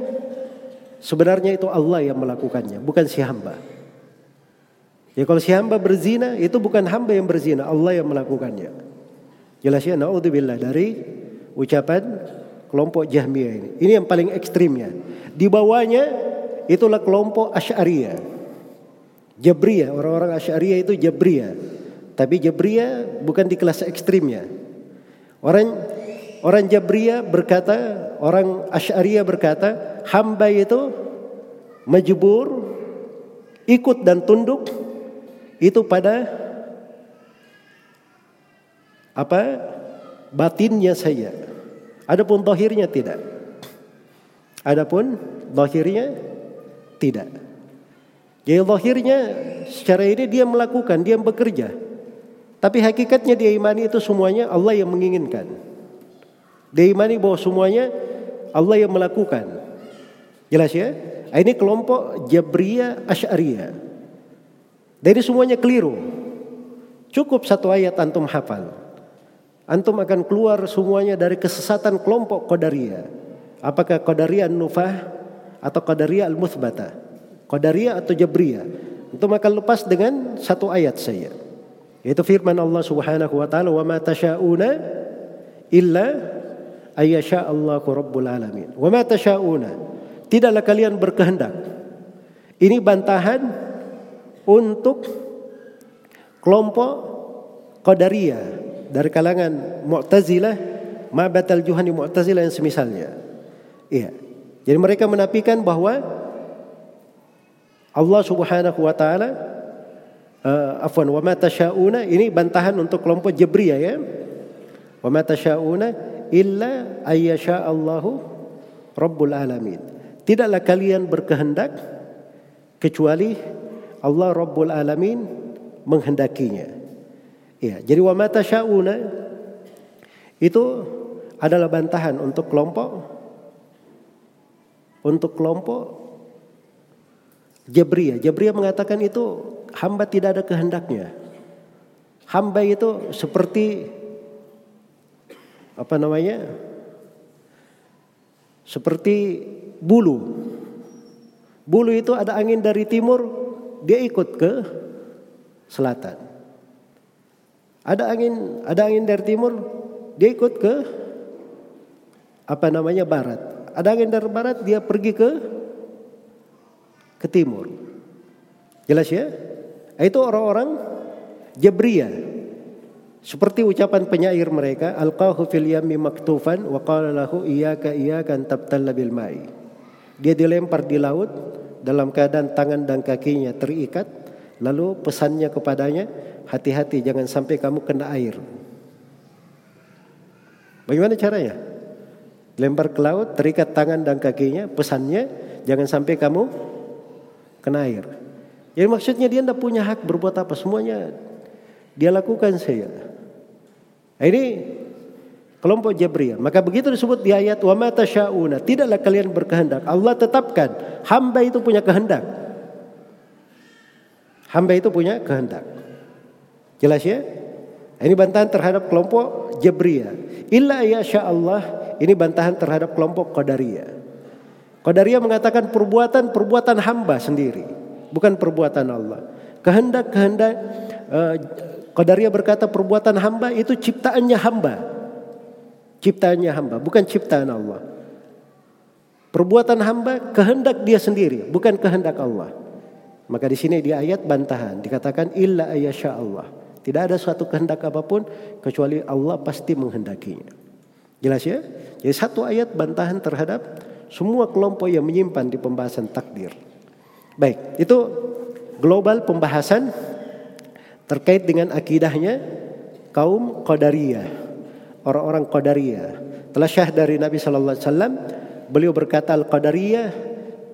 sebenarnya itu Allah yang melakukannya, bukan si hamba. Ya kalau si hamba berzina itu bukan hamba yang berzina, Allah yang melakukannya. Jelas ya, naudzubillah dari ucapan kelompok Jahmiyah ini. Ini yang paling ekstrimnya. Di bawahnya itulah kelompok Asy'ariyah. Jabriyah, orang-orang Asy'ariyah itu Jabriyah. Tapi Jabriyah bukan di kelas ekstrimnya. Orang orang Jabriyah berkata, orang Asy'ariyah berkata, hamba itu majbur ikut dan tunduk itu pada apa batinnya saya. Adapun dohirnya tidak. Adapun dohirnya tidak. Jadi dohirnya secara ini dia melakukan, dia bekerja. Tapi hakikatnya dia imani itu semuanya Allah yang menginginkan. Dia imani bahwa semuanya Allah yang melakukan. Jelas ya? Ini kelompok Jabriyah Asy'ariyah. Dari semuanya keliru. Cukup satu ayat antum hafal. Antum akan keluar semuanya dari kesesatan kelompok Qadariyah. Apakah Qadariyah Nufah atau Qadariyah Al-Muthbata? Qadariyah atau Jabriyah? Antum akan lepas dengan satu ayat saya. Yaitu firman Allah Subhanahu wa taala, "Wa ma tasyauna illa ayyasha Allahu rabbul alamin." Wa ma tasyauna. Tidaklah kalian berkehendak. Ini bantahan untuk kelompok Qadariyah dari kalangan Mu'tazilah, Ma'batal Juhani Mu'tazilah yang semisalnya. Iya. Jadi mereka menafikan bahwa Allah Subhanahu wa taala uh, afwan wa ma tasyauna ini bantahan untuk kelompok Jabriyah ya. Wa ma tasyauna illa ayyasha Allahu rabbul alamin. Tidaklah kalian berkehendak kecuali Allah Rabbul Alamin menghendakinya. Ya, jadi wa mata syauna itu adalah bantahan untuk kelompok untuk kelompok Jabriyah. Jabriyah mengatakan itu hamba tidak ada kehendaknya. Hamba itu seperti apa namanya? Seperti bulu. Bulu itu ada angin dari timur, dia ikut ke selatan. Ada angin, ada angin dari timur, dia ikut ke apa namanya barat. Ada angin dari barat, dia pergi ke ke timur. Jelas ya? Itu orang-orang Jabriyah. Seperti ucapan penyair mereka, alqahu fil yammi maktufan wa qala lahu iyyaka iyyaka tabtalla bil ma'i. Dia dilempar di laut, dalam keadaan tangan dan kakinya terikat, lalu pesannya kepadanya, hati-hati jangan sampai kamu kena air. Bagaimana caranya? Lempar ke laut, terikat tangan dan kakinya, pesannya jangan sampai kamu kena air. Jadi maksudnya dia tidak punya hak berbuat apa, semuanya dia lakukan saja. Nah, ini kelompok Jabriyah. Maka begitu disebut di ayat wa mata syauna, tidaklah kalian berkehendak. Allah tetapkan hamba itu punya kehendak. Hamba itu punya kehendak. Jelas ya? Ini bantahan terhadap kelompok Jabriyah. Illa ya Allah, ini bantahan terhadap kelompok Qadariyah. Qadariyah mengatakan perbuatan-perbuatan hamba sendiri, bukan perbuatan Allah. Kehendak-kehendak uh, Qadariyah berkata perbuatan hamba itu ciptaannya hamba. Ciptaannya hamba, bukan ciptaan Allah. Perbuatan hamba kehendak dia sendiri, bukan kehendak Allah. Maka di sini di ayat bantahan dikatakan illa ayyasha Allah. Tidak ada suatu kehendak apa pun kecuali Allah pasti menghendakinya. Jelas ya? Jadi satu ayat bantahan terhadap semua kelompok yang menyimpan di pembahasan takdir. Baik, itu global pembahasan terkait dengan akidahnya kaum Qadariyah, orang-orang Qadariyah. Telah syah dari Nabi sallallahu alaihi wasallam, beliau berkata al-Qadariyah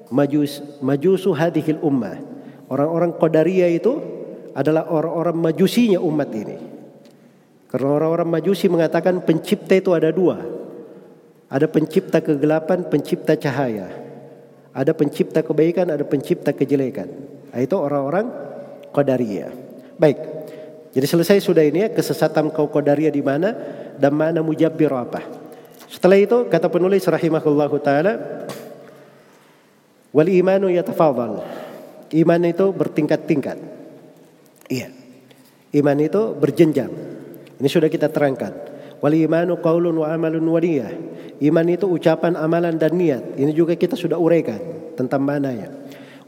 majus majusu hadhil ummah. Orang-orang Qadariyah itu adalah orang-orang majusinya umat ini. Karena orang-orang majusi mengatakan pencipta itu ada dua. Ada pencipta kegelapan, pencipta cahaya. Ada pencipta kebaikan, ada pencipta kejelekan. Nah, itu orang-orang Qadariyah. Baik. Jadi selesai sudah ini ya kesesatan kau Qadariyah di mana dan mana mujabbir apa. Setelah itu kata penulis rahimahullahu taala wal imanu yatafadhal. Iman itu bertingkat-tingkat. Iya. Iman itu berjenjang. Ini sudah kita terangkan. Wal imanu qaulun wa amalun wa niyah. Iman itu ucapan, amalan dan niat. Ini juga kita sudah uraikan tentang mananya.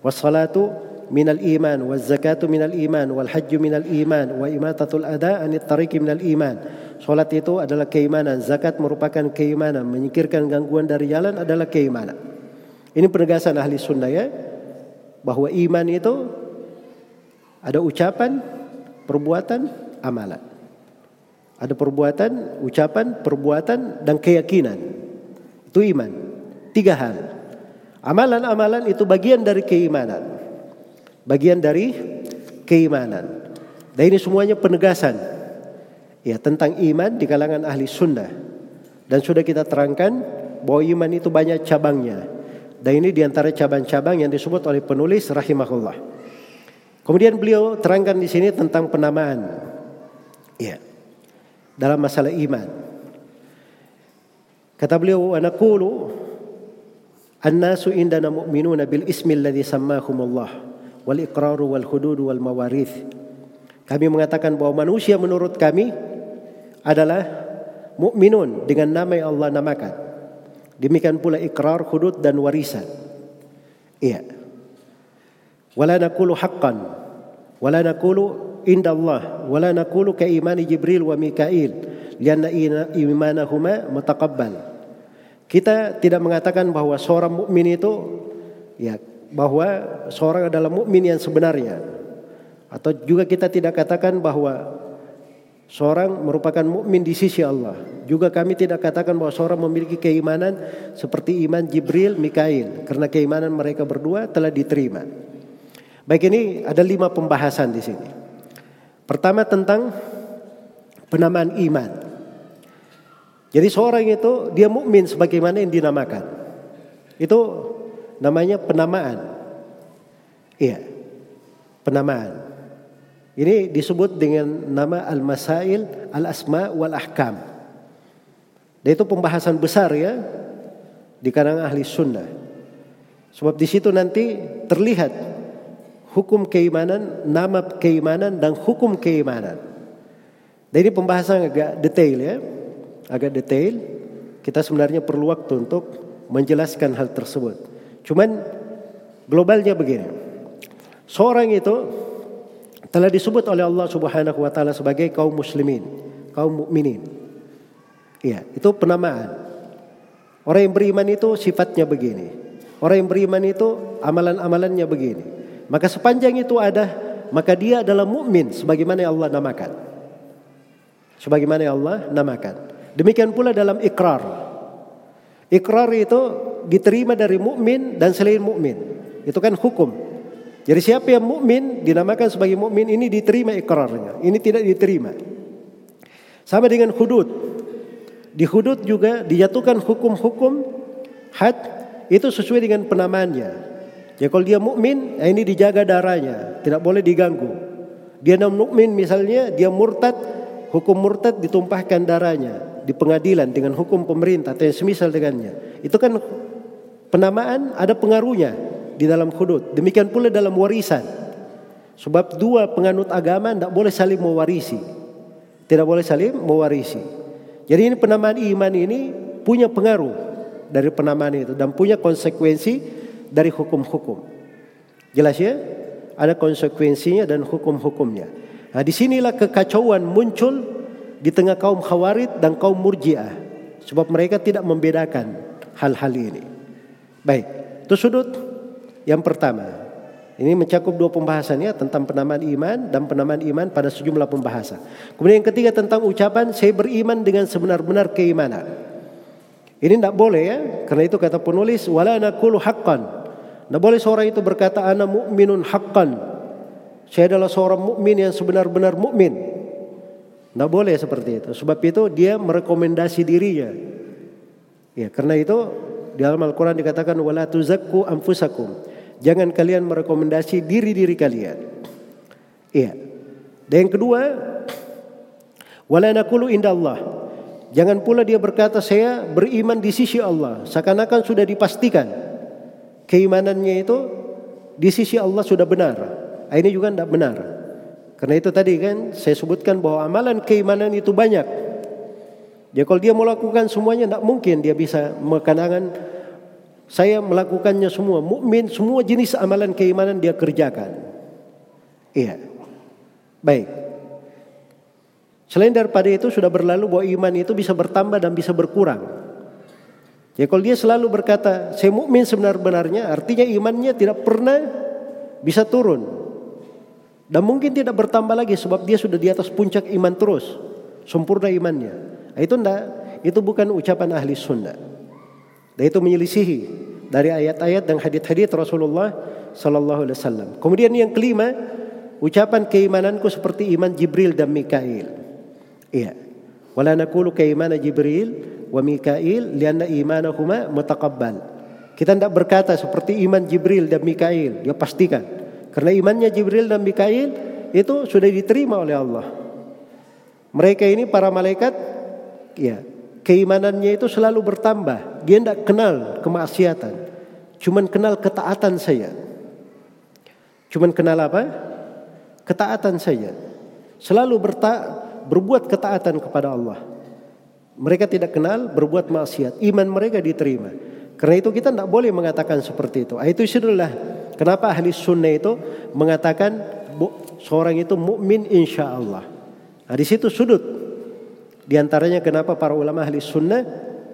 Wassalatu minal iman, waz zakatu minal iman, wal hajju minal iman, wa imatatul ada anit tariqi minal iman. Salat itu adalah keimanan, zakat merupakan keimanan, menyingkirkan gangguan dari jalan adalah keimanan. Ini penegasan ahli sunnah ya, bahwa iman itu ada ucapan, perbuatan, amalan. Ada perbuatan, ucapan, perbuatan, dan keyakinan. Itu iman. Tiga hal. Amalan-amalan itu bagian dari keimanan. Bagian dari keimanan. Dan ini semuanya penegasan. Ya, tentang iman di kalangan ahli sunnah. Dan sudah kita terangkan bahwa iman itu banyak cabangnya. Dan ini di antara cabang-cabang yang disebut oleh penulis rahimahullah. Kemudian beliau terangkan di sini tentang penamaan. Ya. Dalam masalah iman. Kata beliau, "Wa naqulu an-nasu indana mu'minuna bil ismi alladhi sammahumullah wal iqraru wal hudud wal mawarith." Kami mengatakan bahwa manusia menurut kami adalah mukminun dengan nama yang Allah namakan. Demikian pula ikrar, hudud dan warisan. Iya. Wala naqulu haqqan inda Allah wa la naqulu ka imani Jibril wa Mikail lianna imanahuma mutaqabbal. Kita tidak mengatakan bahwa seorang mukmin itu ya bahwa seorang adalah mukmin yang sebenarnya. Atau juga kita tidak katakan bahwa seorang merupakan mukmin di sisi Allah. Juga kami tidak katakan bahwa seorang memiliki keimanan seperti iman Jibril, Mikail karena keimanan mereka berdua telah diterima. Baik ini ada lima pembahasan di sini. Pertama tentang penamaan iman. Jadi seorang itu dia mukmin sebagaimana yang dinamakan. Itu namanya penamaan. Iya. Penamaan. Ini disebut dengan nama al-masail al-asma wal ahkam. Dan itu pembahasan besar ya di kalangan ahli sunnah. Sebab di situ nanti terlihat hukum keimanan, nama keimanan dan hukum keimanan. Dan ini pembahasan agak detail ya, agak detail. Kita sebenarnya perlu waktu untuk menjelaskan hal tersebut. Cuman globalnya begini. Seorang itu telah disebut oleh Allah Subhanahu wa taala sebagai kaum muslimin, kaum mukminin. Iya, itu penamaan. Orang yang beriman itu sifatnya begini. Orang yang beriman itu amalan-amalannya begini. Maka sepanjang itu ada, maka dia adalah mukmin sebagaimana yang Allah namakan. Sebagaimana yang Allah namakan. Demikian pula dalam ikrar. Ikrar itu diterima dari mukmin dan selain mukmin. Itu kan hukum. Jadi siapa yang mukmin dinamakan sebagai mukmin ini diterima ikrarnya. Ini tidak diterima. Sama dengan hudud. Di hudud juga dijatuhkan hukum-hukum had itu sesuai dengan penamaannya. Ya kalau dia mukmin, ya ini dijaga darahnya, tidak boleh diganggu. Dia non mukmin misalnya, dia murtad, hukum murtad ditumpahkan darahnya di pengadilan dengan hukum pemerintah atau yang semisal dengannya. Itu kan penamaan ada pengaruhnya di dalam hudud. Demikian pula dalam warisan. Sebab dua penganut agama tidak boleh saling mewarisi. Tidak boleh saling mewarisi. Jadi ini penamaan iman ini punya pengaruh dari penamaan itu dan punya konsekuensi dari hukum-hukum. Jelas ya? Ada konsekuensinya dan hukum-hukumnya. Nah, di sinilah kekacauan muncul di tengah kaum khawarid dan kaum murjiah. Sebab mereka tidak membedakan hal-hal ini. Baik, itu sudut yang pertama. Ini mencakup dua pembahasan ya tentang penamaan iman dan penamaan iman pada sejumlah pembahasan. Kemudian yang ketiga tentang ucapan saya beriman dengan sebenar-benar keimanan. Ini tidak boleh ya, karena itu kata penulis wala naqulu haqqan. Tidak boleh seorang itu berkata ana mu'minun haqqan. Saya adalah seorang mukmin yang sebenar-benar mukmin. Tidak boleh seperti itu. Sebab itu dia merekomendasi dirinya. Ya, karena itu di dalam Al-Quran dikatakan wala tuzakku anfusakum. Jangan kalian merekomendasi diri-diri kalian. Iya. Dan yang kedua, wala naqulu indallah. Jangan pula dia berkata saya beriman di sisi Allah. Seakan-akan sudah dipastikan keimanannya itu di sisi Allah sudah benar. Ah, ini juga tidak benar. Karena itu tadi kan saya sebutkan bahwa amalan keimanan itu banyak. Ya kalau dia melakukan semuanya tidak mungkin dia bisa mengkenangan saya melakukannya semua. Mukmin semua jenis amalan keimanan dia kerjakan. Iya. Baik. Selain daripada itu sudah berlalu bahwa iman itu bisa bertambah dan bisa berkurang. Ya kalau dia selalu berkata saya mukmin sebenar-benarnya artinya imannya tidak pernah bisa turun. Dan mungkin tidak bertambah lagi sebab dia sudah di atas puncak iman terus. Sempurna imannya. Nah, itu enggak, itu bukan ucapan ahli sunnah. Dan itu menyelisihi dari ayat-ayat dan hadith-hadith Rasulullah sallallahu alaihi wasallam. Kemudian yang kelima, ucapan keimananku seperti iman Jibril dan Mikail. Iya. Wala naqulu Jibril wa Mikail lianna imanahuma mutaqabbal. Kita tidak berkata seperti iman Jibril dan Mikail, dia pastikan. Karena imannya Jibril dan Mikail itu sudah diterima oleh Allah. Mereka ini para malaikat ya keimanannya itu selalu bertambah. Dia tidak kenal kemaksiatan, cuman kenal ketaatan saya. Cuman kenal apa? Ketaatan saja. Selalu berta berbuat ketaatan kepada Allah. Mereka tidak kenal berbuat maksiat. Iman mereka diterima. Karena itu kita tidak boleh mengatakan seperti itu. Itu itulah kenapa ahli sunnah itu mengatakan seorang itu mukmin insya Allah. Nah, di situ sudut di antaranya kenapa para ulama ahli sunnah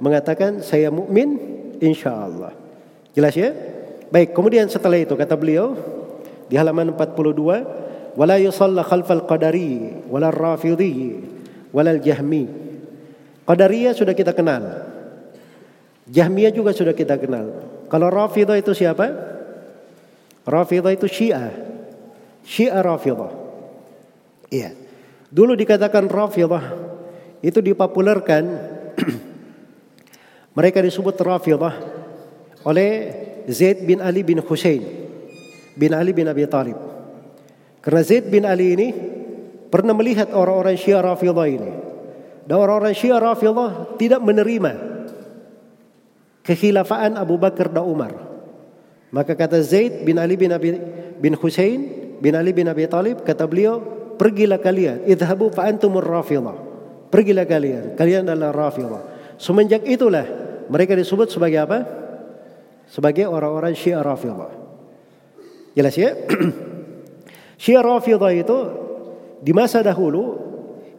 mengatakan saya mukmin insya Allah. Jelas ya? Baik, kemudian setelah itu kata beliau di halaman 42 wala yusalla khalfal qadari wala rafidhi wala jahmi. Qadariyah sudah kita kenal. Jahmiyah juga sudah kita kenal. Kalau Rafidah itu siapa? Rafidah itu Syiah. Syiah Rafidah. Iya. Dulu dikatakan Rafidah itu dipopulerkan mereka disebut Rafidah oleh Zaid bin Ali bin Husain bin Ali bin Abi Talib. Karena Zaid bin Ali ini pernah melihat orang-orang Syiah Rafidah ini. Dan orang-orang Syiah Rafidah tidak menerima kekhilafaan Abu Bakar dan Umar. Maka kata Zaid bin Ali bin Abi bin Husain bin Ali bin Abi Talib kata beliau, "Pergilah kalian, idhabu fa antumur Rafidah." Pergilah kalian, kalian adalah Rafidah. Semenjak itulah mereka disebut sebagai apa? Sebagai orang-orang Syiah Rafidah. Jelas ya? Syiah Rafidah itu di masa dahulu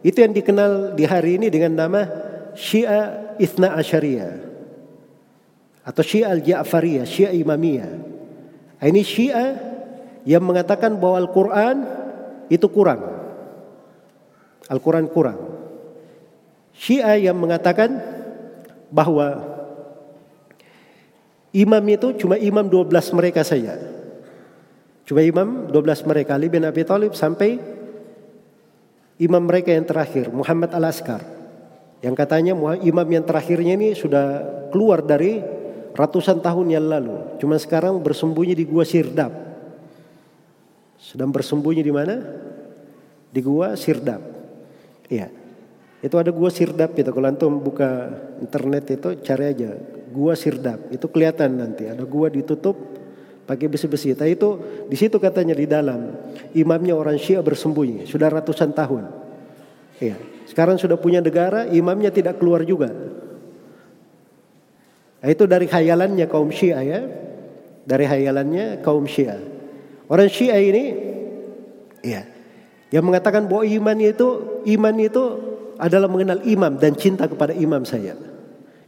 itu yang dikenal di hari ini dengan nama Syiah Ithna Asyariyah atau Syiah Al-Ja'fariyah, Syiah Imamiyah. Ini Syiah yang mengatakan bahwa Al-Quran itu kurang. Al-Quran kurang. Syiah yang mengatakan bahwa imam itu cuma imam 12 mereka saja. Cuma imam 12 mereka Ali bin Abi Thalib sampai imam mereka yang terakhir Muhammad Al-Askar. Yang katanya imam yang terakhirnya ini sudah keluar dari ratusan tahun yang lalu. Cuma sekarang bersembunyi di gua Sirdap. Sedang bersembunyi di mana? Di gua Sirdap. Iya. Itu ada gua Sirdap itu. Kalau antum buka internet itu cari aja gua Sirdap. Itu kelihatan nanti. Ada gua ditutup pakai besi-besi. Tapi itu di situ katanya di dalam imamnya orang Syiah bersembunyi sudah ratusan tahun. Iya. Sekarang sudah punya negara, imamnya tidak keluar juga. Nah, itu dari hayalannya kaum Syiah ya. Dari hayalannya kaum Syiah. Orang Syiah ini ya yang mengatakan bahwa iman itu iman itu adalah mengenal imam dan cinta kepada imam saya.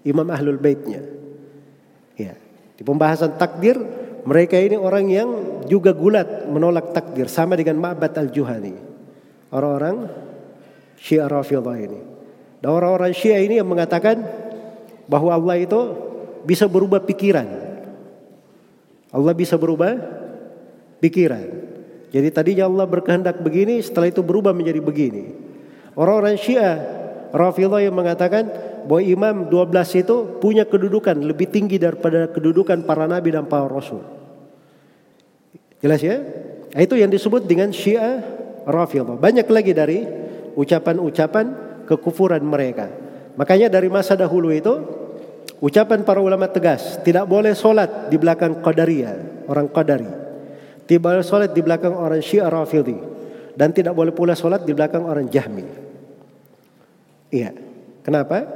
Imam Ahlul Baitnya. Ya. Di pembahasan takdir mereka ini orang yang juga gulat menolak takdir sama dengan Ma'bad Al-Juhani. Orang-orang Syiah Rafidhah ini. Dan orang-orang Syiah ini yang mengatakan bahwa Allah itu bisa berubah pikiran. Allah bisa berubah pikiran. Jadi tadinya Allah berkehendak begini, setelah itu berubah menjadi begini. Orang-orang Syiah Rafidhah yang mengatakan bahwa Imam 12 itu punya kedudukan lebih tinggi daripada kedudukan para nabi dan para rasul. Jelas ya? Itu yang disebut dengan Syiah Rafidhah. Banyak lagi dari ucapan-ucapan kekufuran mereka. Makanya dari masa dahulu itu Ucapan para ulama tegas, tidak boleh solat di belakang Qadariyah, orang Qadari. Tidak boleh solat di belakang orang Syiah Rafidhi. Dan tidak boleh pula solat di belakang orang Jahmi. Iya. Kenapa?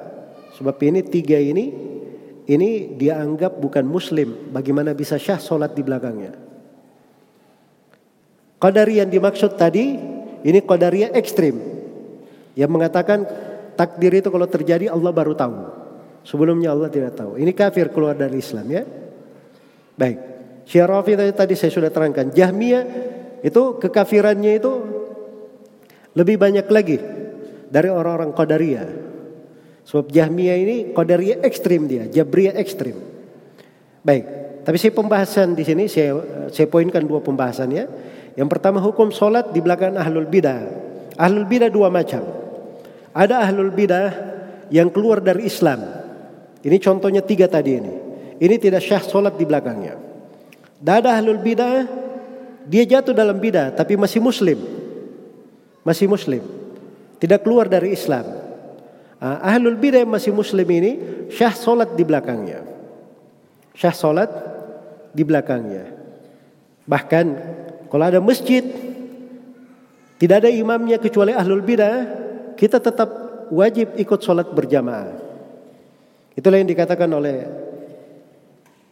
Sebab ini tiga ini, ini dianggap bukan muslim. Bagaimana bisa syah solat di belakangnya? Qadari yang dimaksud tadi, ini Qadariyah ekstrim. Yang mengatakan takdir itu kalau terjadi Allah baru tahu. Sebelumnya Allah tidak tahu. Ini kafir keluar dari Islam ya. Baik. Syiah tadi, tadi saya sudah terangkan. Jahmiyah itu kekafirannya itu lebih banyak lagi dari orang-orang Qadariyah. Sebab Jahmiyah ini Qadariyah ekstrim dia, Jabriyah ekstrim. Baik, tapi saya pembahasan di sini saya saya poinkan dua pembahasan ya. Yang pertama hukum solat di belakang ahlul bidah. Ahlul bidah dua macam. Ada ahlul bidah yang keluar dari Islam ini contohnya tiga tadi ini. Ini tidak syah solat di belakangnya. Dada ahlul bidah, dia jatuh dalam bidah tapi masih muslim. Masih muslim. Tidak keluar dari Islam. Ah, ahlul bidah masih muslim ini syah solat di belakangnya. Syah solat di belakangnya. Bahkan kalau ada masjid tidak ada imamnya kecuali ahlul bidah, kita tetap wajib ikut solat berjamaah. Itulah yang dikatakan oleh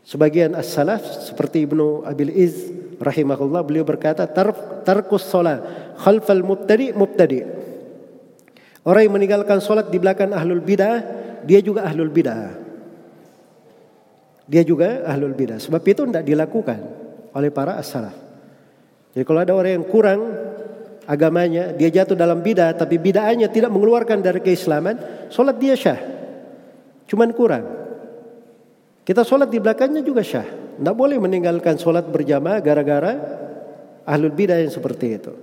sebagian as-salaf seperti Ibnu Abil Iz rahimahullah beliau berkata tar tarkus salat khalfal mubtadi mubtadi. Orang yang meninggalkan solat di belakang ahlul bidah, dia juga ahlul bidah. Dia juga ahlul bidah. Sebab itu tidak dilakukan oleh para as-salaf. Jadi kalau ada orang yang kurang agamanya, dia jatuh dalam bidah, tapi bidahnya tidak mengeluarkan dari keislaman, solat dia syah. Cuman kurang. Kita sholat di belakangnya juga syah. Tidak boleh meninggalkan sholat berjamaah gara-gara ahlul bidah yang seperti itu.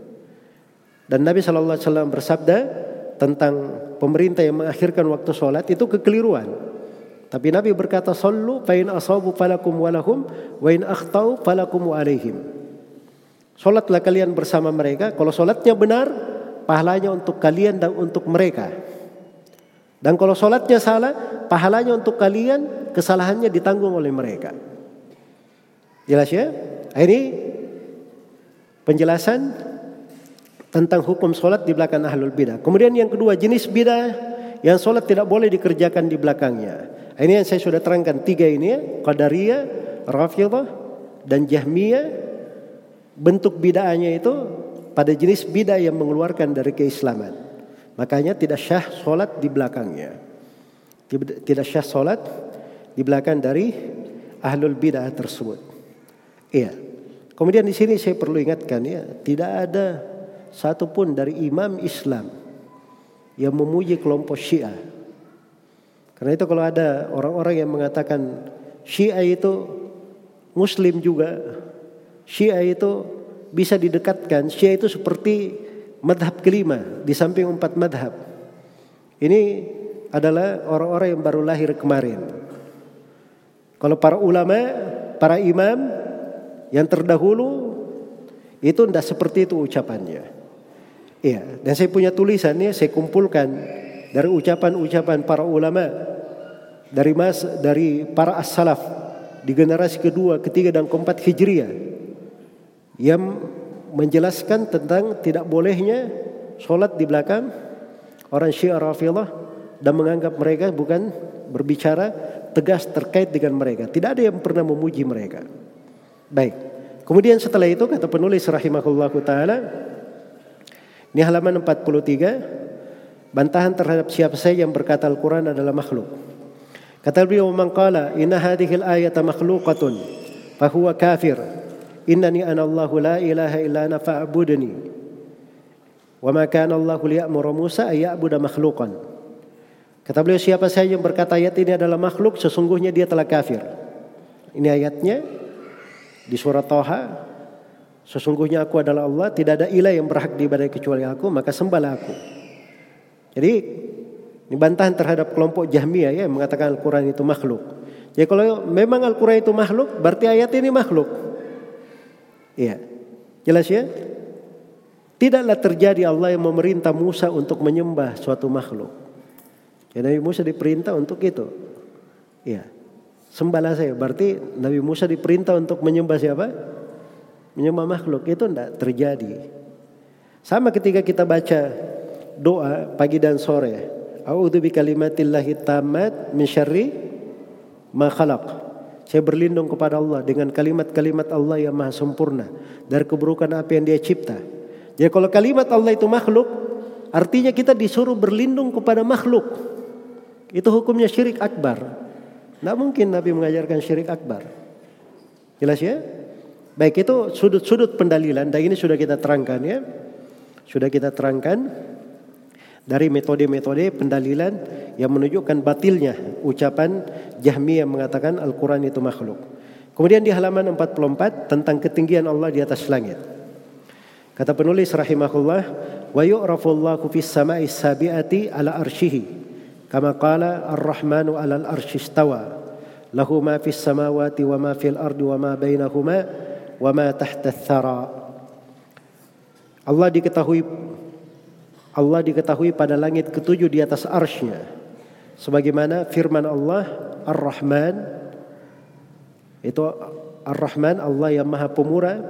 Dan Nabi SAW bersabda tentang pemerintah yang mengakhirkan waktu sholat itu kekeliruan. Tapi Nabi berkata, Sallu fa in asabu falakum walahum wa in akhtau falakum wa alaihim. Sholatlah kalian bersama mereka. Kalau sholatnya benar, pahalanya untuk kalian dan untuk mereka. Dan kalau sholatnya salah, pahalanya untuk kalian, kesalahannya ditanggung oleh mereka. Jelas ya? Ini penjelasan tentang hukum sholat di belakang ahlul bidah. Kemudian yang kedua, jenis bidah yang sholat tidak boleh dikerjakan di belakangnya. Ini yang saya sudah terangkan tiga ini ya. Qadariyah, dan Jahmiyah. Bentuk bidahnya itu pada jenis bidah yang mengeluarkan dari keislaman. Makanya tidak syah solat di belakangnya. Tidak syah solat di belakang dari ahlul bidah tersebut. Iya. Kemudian di sini saya perlu ingatkan ya, tidak ada satupun dari imam Islam yang memuji kelompok Syiah. Karena itu kalau ada orang-orang yang mengatakan Syiah itu Muslim juga, Syiah itu bisa didekatkan. Syiah itu seperti madhab kelima di samping empat madhab. Ini adalah orang-orang yang baru lahir kemarin. Kalau para ulama, para imam yang terdahulu itu tidak seperti itu ucapannya. Iya, dan saya punya tulisannya saya kumpulkan dari ucapan-ucapan para ulama dari mas dari para as-salaf di generasi kedua, ketiga dan keempat Hijriah yang menjelaskan tentang tidak bolehnya sholat di belakang orang Syiah Rafidhah dan menganggap mereka bukan berbicara tegas terkait dengan mereka. Tidak ada yang pernah memuji mereka. Baik. Kemudian setelah itu kata penulis rahimahullah taala ini halaman 43 bantahan terhadap siapa saja yang berkata Al-Quran adalah makhluk. Kata beliau man inna hadhihi al-ayata makhluqatun fahuwa kafir. Innani ana Allah la ilaha illa ana fa'budni. Wa ma kana Allah liya'muru Musa ay ya'budu makhluqan. Kata beliau siapa saja yang berkata ayat ini adalah makhluk sesungguhnya dia telah kafir. Ini ayatnya di surat Toha Sesungguhnya aku adalah Allah, tidak ada ilah yang berhak diibadai kecuali aku, maka sembahlah aku. Jadi ini bantahan terhadap kelompok Jahmiyah ya yang mengatakan Al-Quran itu makhluk. Jadi kalau memang Al-Quran itu makhluk, berarti ayat ini makhluk. Iya. Jelas ya? Tidaklah terjadi Allah yang memerintah Musa untuk menyembah suatu makhluk. Ya Nabi Musa diperintah untuk itu. Iya. Sembahlah saya. Berarti Nabi Musa diperintah untuk menyembah siapa? Menyembah makhluk itu tidak terjadi. Sama ketika kita baca doa pagi dan sore. A'udzu bikalimatillahi tammat min syarri ma khalaq. Saya berlindung kepada Allah dengan kalimat-kalimat Allah yang maha sempurna dari keburukan apa yang Dia cipta. Jadi kalau kalimat Allah itu makhluk, artinya kita disuruh berlindung kepada makhluk. Itu hukumnya syirik akbar. Tidak mungkin Nabi mengajarkan syirik akbar. Jelas ya? Baik itu sudut-sudut pendalilan dan ini sudah kita terangkan ya. Sudah kita terangkan dari metode-metode pendalilan yang menunjukkan batilnya ucapan Jahmi yang mengatakan Al-Quran itu makhluk. Kemudian di halaman 44 tentang ketinggian Allah di atas langit. Kata penulis rahimahullah, wa yu'rafullahu fis sama'i sabi'ati ala arshihi kama qala ar-rahmanu 'alal arsy istawa lahu ma fis samawati wa ma fil ardi wa ma bainahuma wa ma tahta. Allah diketahui Allah diketahui pada langit ketujuh di atas arsy-Nya. Sebagaimana firman Allah Ar-Rahman itu Ar-Rahman Allah yang Maha Pemurah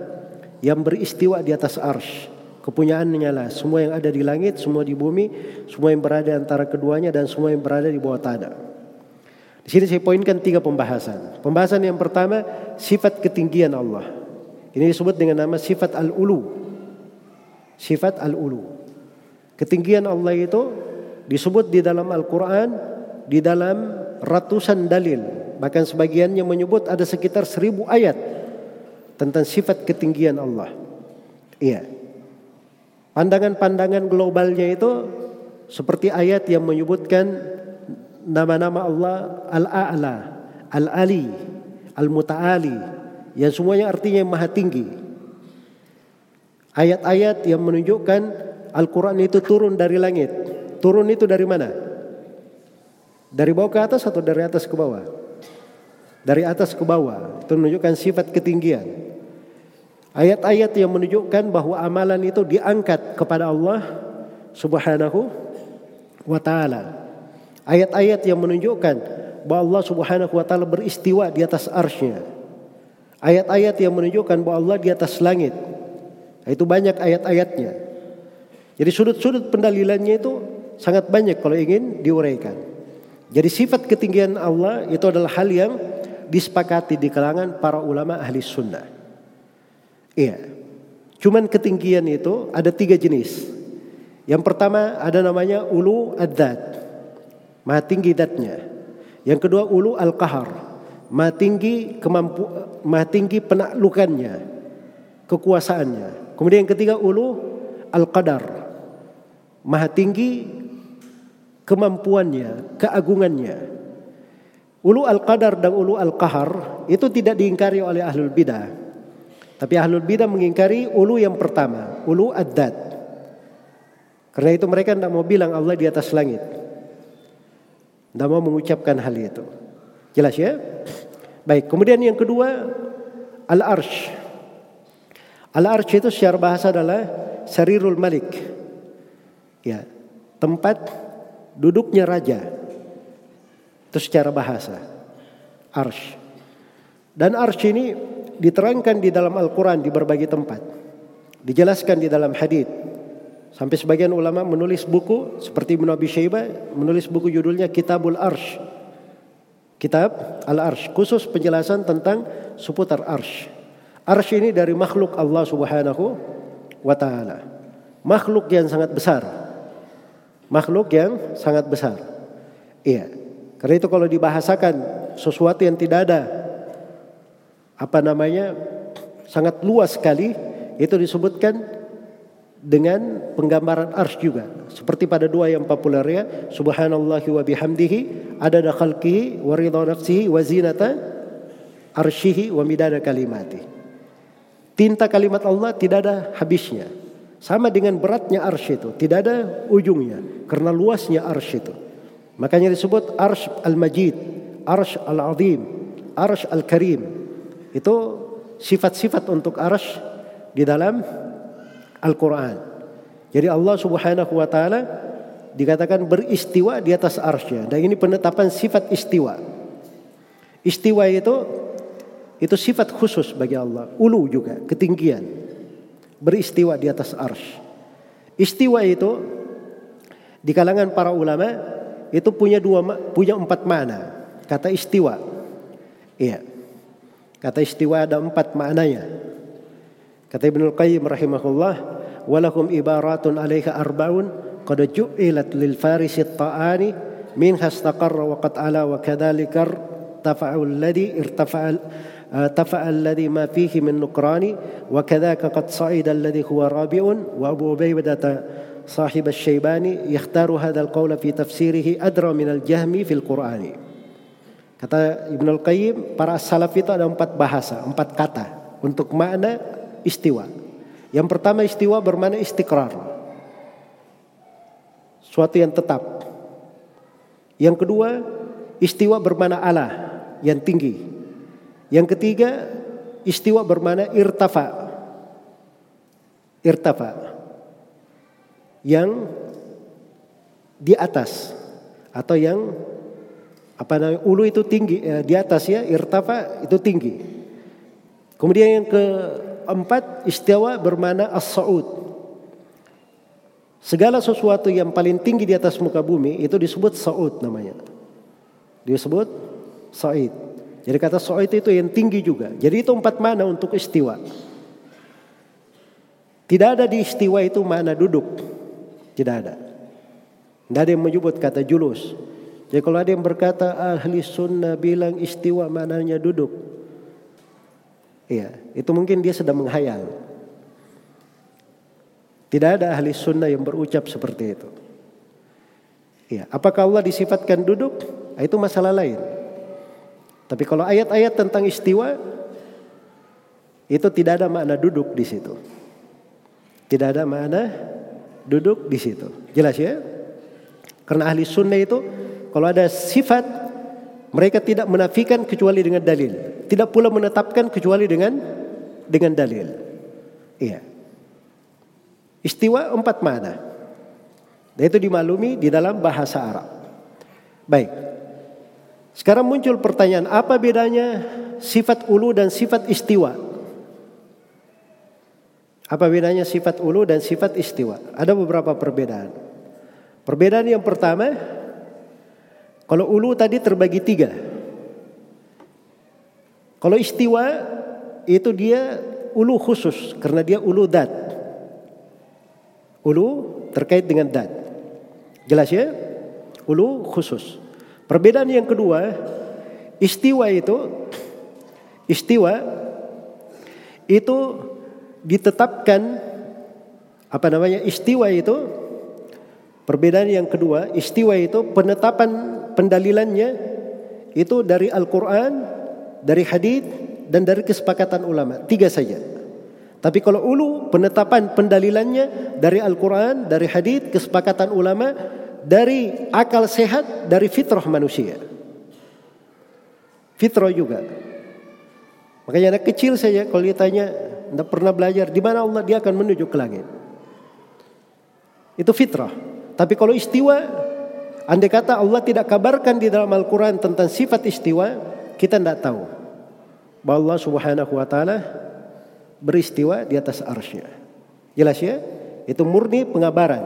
yang beristiwa di atas arsy. Kepunyaannya lah semua yang ada di langit, semua di bumi, semua yang berada antara keduanya dan semua yang berada di bawah tanah. Di sini saya poinkan tiga pembahasan. Pembahasan yang pertama sifat ketinggian Allah. Ini disebut dengan nama sifat al-ulu. Sifat al-ulu. Ketinggian Allah itu disebut di dalam Al-Quran, di dalam ratusan dalil. Bahkan sebagiannya menyebut ada sekitar seribu ayat tentang sifat ketinggian Allah. Iya. Pandangan-pandangan globalnya itu seperti ayat yang menyebutkan nama-nama Allah Al-A'la, Al-Ali, Al-Muta'ali, yang semuanya artinya yang maha tinggi. Ayat-ayat yang menunjukkan Al-Quran itu turun dari langit. Turun itu dari mana? Dari bawah ke atas atau dari atas ke bawah? Dari atas ke bawah. Itu menunjukkan sifat ketinggian. Ayat-ayat yang menunjukkan bahwa amalan itu diangkat kepada Allah Subhanahu wa taala. Ayat-ayat yang menunjukkan bahwa Allah Subhanahu wa taala beristiwa di atas arsy Ayat-ayat yang menunjukkan bahwa Allah di atas langit. Itu banyak ayat-ayatnya. Jadi sudut-sudut pendalilannya itu sangat banyak kalau ingin diuraikan. Jadi sifat ketinggian Allah itu adalah hal yang disepakati di kalangan para ulama ahli sunnah. Iya. Cuman ketinggian itu ada tiga jenis. Yang pertama ada namanya ulu ad-dat. Maha tinggi datnya. Yang kedua ulu al-qahar maha tinggi kemampu maha tinggi penaklukannya, kekuasaannya. Kemudian yang ketiga ulu al-qadar. Maha tinggi kemampuannya, keagungannya. Ulu al-qadar dan ulu al-qahar itu tidak diingkari oleh ahlul bidah. Tapi ahlul bidah mengingkari ulu yang pertama, ulu ad-dat. Karena itu mereka tidak mau bilang Allah di atas langit. Tidak mau mengucapkan hal itu. Jelas ya? Baik, kemudian yang kedua al-arsh. Al-arsh itu secara bahasa adalah sarirul malik. Ya, tempat duduknya raja. Itu secara bahasa. Arsh. Dan arsh ini diterangkan di dalam Al-Quran di berbagai tempat. Dijelaskan di dalam hadith. Sampai sebagian ulama menulis buku seperti Ibn Abi Syaibah menulis buku judulnya Kitabul Arsh. Kitab Al-Arsh khusus penjelasan tentang seputar arsh. Arsh ini dari makhluk Allah Subhanahu wa taala. Makhluk yang sangat besar. Makhluk yang sangat besar. Iya. Karena itu kalau dibahasakan sesuatu yang tidak ada apa namanya sangat luas sekali itu disebutkan dengan penggambaran ars juga. Seperti pada dua yang populer ya subhanallahi wa bihamdihi adada khalqihi wa ridha nafsihi wa zinata midada kalimati. Tinta kalimat Allah tidak ada habisnya. Sama dengan beratnya arsy itu tidak ada ujungnya karena luasnya arsy itu. Makanya disebut arsy al-majid arsy al-azim arsy al-karim. Itu sifat-sifat untuk arsy di dalam Al-Quran. Jadi Allah subhanahu wa ta'ala dikatakan beristiwa di atas arsnya. Dan ini penetapan sifat istiwa. Istiwa itu itu sifat khusus bagi Allah. Ulu juga, ketinggian. Beristiwa di atas ars. Istiwa itu di kalangan para ulama itu punya dua punya empat makna. Kata istiwa. Iya. Kata istiwa ada empat maknanya. Kata Ibnu Qayyim rahimahullah, "Walakum ibaratun 'alaiha arba'un qad ju'ilat lil farisi at-ta'ani minha istaqarra wa qad ala wa kadzalika tafa'u alladhi irtafa'al تفع الذي ما فيه من نكران وكذاك قد صعد الذي هو رابع وأبو عبيدة صاحب الشيباني يختار هذا القول في تفسيره أدرى من الجهم في القرآن Kata Ibn Al-Qayyim, para salaf itu ada empat bahasa, empat kata untuk makna istiwa. Yang pertama istiwa bermakna istiqrar. Suatu yang tetap. Yang kedua istiwa bermakna ala, yang tinggi. Yang ketiga istiwa bermakna irtafa. Irtafa. Yang di atas atau yang apa namanya ulu itu tinggi eh, di atas ya irtafa itu tinggi. Kemudian yang ke Empat, istiwa bermana as-sa'ud. Segala sesuatu yang paling tinggi di atas muka bumi itu disebut sa'ud namanya. Disebut sa'id. Jadi kata sa'id itu yang tinggi juga. Jadi itu empat mana untuk istiwa. Tidak ada di istiwa itu mana duduk. Tidak ada. Tidak ada yang menyebut kata julus. Jadi kalau ada yang berkata ahli sunnah bilang istiwa mananya duduk. Iya, itu mungkin dia sedang menghayal. Tidak ada ahli sunnah yang berucap seperti itu. Iya, apakah Allah disifatkan duduk? Nah, itu masalah lain. Tapi kalau ayat-ayat tentang istiwa itu tidak ada makna duduk di situ. Tidak ada makna duduk di situ. Jelas ya? Karena ahli sunnah itu kalau ada sifat mereka tidak menafikan kecuali dengan dalil tidak pula menetapkan kecuali dengan dengan dalil. Iya. Istiwa empat mana. Dan itu dimaklumi di dalam bahasa Arab. Baik. Sekarang muncul pertanyaan, apa bedanya sifat ulu dan sifat istiwa? Apa bedanya sifat ulu dan sifat istiwa? Ada beberapa perbedaan. Perbedaan yang pertama, kalau ulu tadi terbagi tiga. Kalau istiwa itu dia ulu khusus karena dia ulu dat. Ulu terkait dengan dat. Jelas ya? Ulu khusus. Perbedaan yang kedua, istiwa itu istiwa itu ditetapkan apa namanya? Istiwa itu Perbedaan yang kedua, istiwa itu penetapan pendalilannya itu dari Al-Quran, dari hadis dan dari kesepakatan ulama. Tiga saja. Tapi kalau ulu penetapan pendalilannya dari Al-Quran, dari hadis, kesepakatan ulama, dari akal sehat, dari fitrah manusia. Fitrah juga. Makanya anak kecil saja kalau ditanya, tidak pernah belajar, di mana Allah dia akan menuju ke langit. Itu fitrah. Tapi kalau istiwa, andai kata Allah tidak kabarkan di dalam Al-Quran tentang sifat istiwa, kita tidak tahu. Bahwa Allah subhanahu wa ta'ala beristiwa di atas arsnya. Jelas ya? Itu murni pengabaran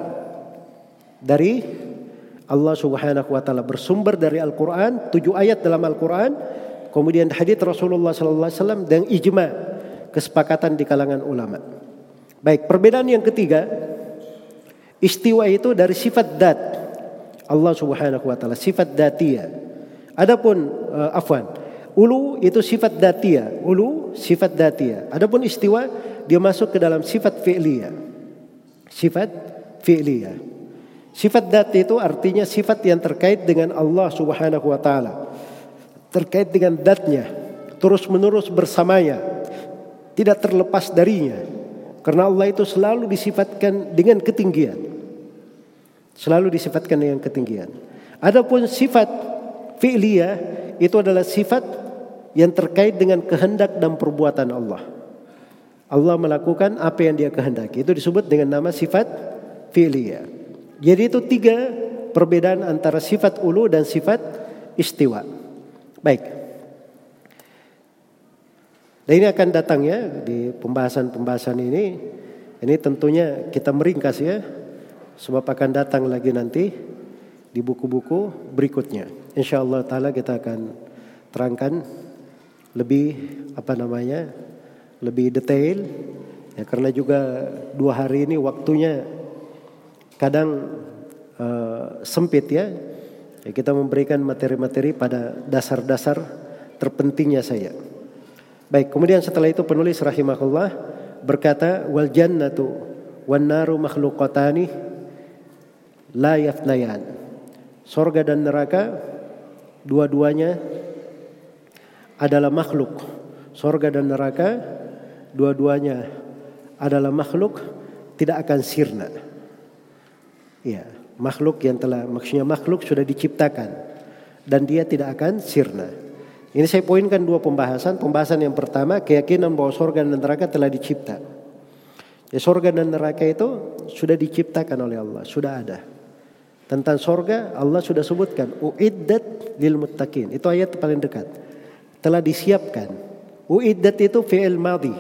dari Allah subhanahu wa ta'ala bersumber dari Al-Quran, tujuh ayat dalam Al-Quran, kemudian hadits Rasulullah sallallahu alaihi wasallam dan ijma kesepakatan di kalangan ulama. Baik, perbedaan yang ketiga Istiwa itu dari sifat dat Allah Subhanahu wa taala, sifat datia. Adapun uh, afwan, ulu itu sifat datia, ulu sifat datia. Adapun istiwa dia masuk ke dalam sifat fi'liyah. Sifat fi'liyah. Sifat dat itu artinya sifat yang terkait dengan Allah Subhanahu wa taala. Terkait dengan datnya, terus-menerus bersamanya, tidak terlepas darinya. Karena Allah itu selalu disifatkan dengan ketinggian. Selalu disifatkan dengan ketinggian. Adapun sifat fi'liyah itu adalah sifat yang terkait dengan kehendak dan perbuatan Allah. Allah melakukan apa yang dia kehendaki. Itu disebut dengan nama sifat fi'liyah. Jadi itu tiga perbedaan antara sifat ulu dan sifat istiwa. Baik. Dan ini akan datang ya di pembahasan-pembahasan ini. Ini tentunya kita meringkas ya sebab akan datang lagi nanti di buku-buku berikutnya. Insya Allah Taala kita akan terangkan lebih apa namanya lebih detail ya karena juga dua hari ini waktunya kadang uh, sempit ya. ya kita memberikan materi-materi pada dasar-dasar terpentingnya saya. Baik, kemudian setelah itu penulis rahimahullah berkata wal jannatu wan naru makhluqatani la yafnayan. Sorga dan neraka dua-duanya adalah makhluk. Sorga dan neraka dua-duanya adalah makhluk tidak akan sirna. Ya, makhluk yang telah maksudnya makhluk sudah diciptakan dan dia tidak akan sirna. Ini saya poinkan dua pembahasan. Pembahasan yang pertama keyakinan bahwa sorga dan neraka telah dicipta. Ya, sorga dan neraka itu sudah diciptakan oleh Allah, sudah ada. Tentang sorga Allah sudah sebutkan. Uiddat lil muttaqin. Itu ayat paling dekat. Telah disiapkan. Uiddat itu fi'il madhi.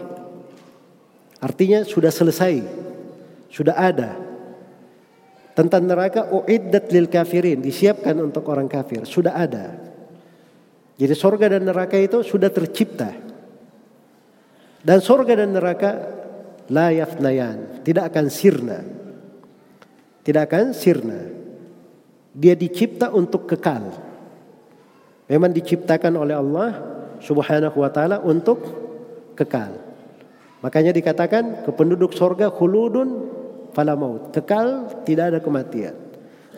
Artinya sudah selesai. Sudah ada. Tentang neraka uiddat lil kafirin. Disiapkan untuk orang kafir. Sudah ada. Jadi sorga dan neraka itu sudah tercipta. Dan sorga dan neraka la yafnayan. Tidak akan sirna. Tidak akan sirna. Dia dicipta untuk kekal. Memang diciptakan oleh Allah Subhanahu wa taala untuk kekal. Makanya dikatakan kependuduk sorga khuludun fala maut. Kekal tidak ada kematian.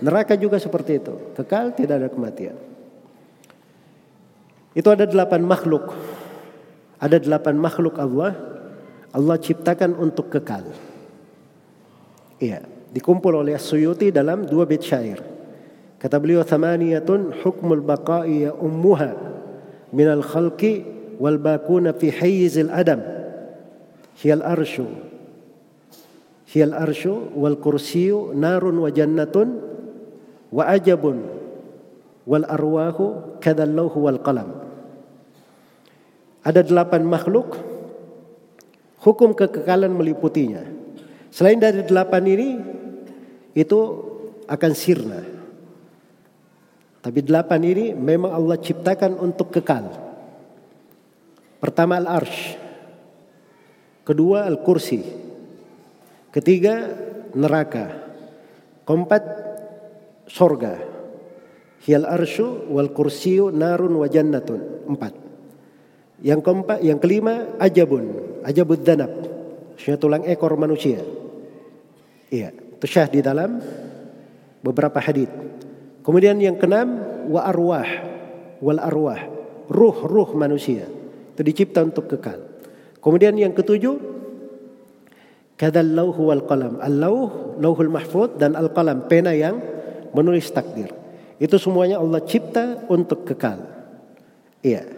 Neraka juga seperti itu. Kekal tidak ada kematian. Itu ada delapan makhluk. Ada delapan makhluk Allah. Allah ciptakan untuk kekal. Iya, dikumpul oleh Suyuti dalam dua bait syair. Kata beliau thamaniyatun hukmul baqa'i ya ummuha minal khalqi wal bakuna fi hayyizil adam. Hiyal arsyu. Hiyal arsyu wal kursiyu narun wa jannatun wa ajabun wal arwahu kadallahu wal qalam. Ada delapan makhluk hukum kekekalan meliputinya. Selain dari delapan ini itu akan sirna tapi delapan ini memang Allah ciptakan untuk kekal. Pertama al-arsh. Kedua al-kursi. Ketiga neraka. Keempat sorga. Hiyal arsyu wal kursiyu narun wa jannatun. Empat. Yang keempat, yang kelima ajabun. Ajabud danab. Maksudnya tulang ekor manusia. Iya. Itu syah di dalam beberapa hadis. Kemudian yang keenam wa arwah wal arwah, ruh-ruh manusia. Itu dicipta untuk kekal. Kemudian yang ketujuh kadal lauhu wal qalam. Al-lauh, lauhul mahfud dan al-qalam, pena yang menulis takdir. Itu semuanya Allah cipta untuk kekal. Iya.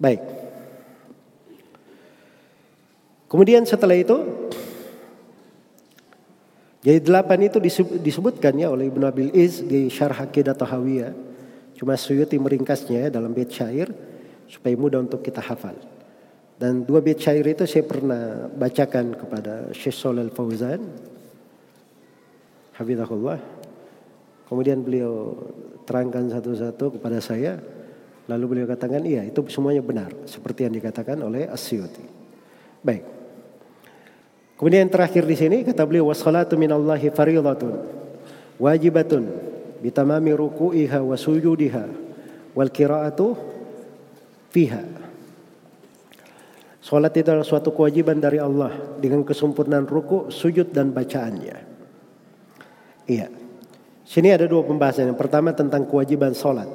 Baik. Kemudian setelah itu jadi delapan itu disebutkan ya oleh Ibn Abil Iz di Syarh Aqidah Tahawiyah. Cuma Suyuti meringkasnya ya dalam bait syair supaya mudah untuk kita hafal. Dan dua bait syair itu saya pernah bacakan kepada Syekh Shalal Fauzan. Hafizahullah. Kemudian beliau terangkan satu-satu kepada saya. Lalu beliau katakan iya itu semuanya benar. Seperti yang dikatakan oleh Asyuti. Baik. Kemudian yang terakhir di sini kata beliau wassalatu minallahi faridatun wajibatun bitamami ruku'iha wa sujudiha wal qira'atu fiha. Salat itu adalah suatu kewajiban dari Allah dengan kesempurnaan ruku, sujud dan bacaannya. Iya. Sini ada dua pembahasan. Yang pertama tentang kewajiban sholat.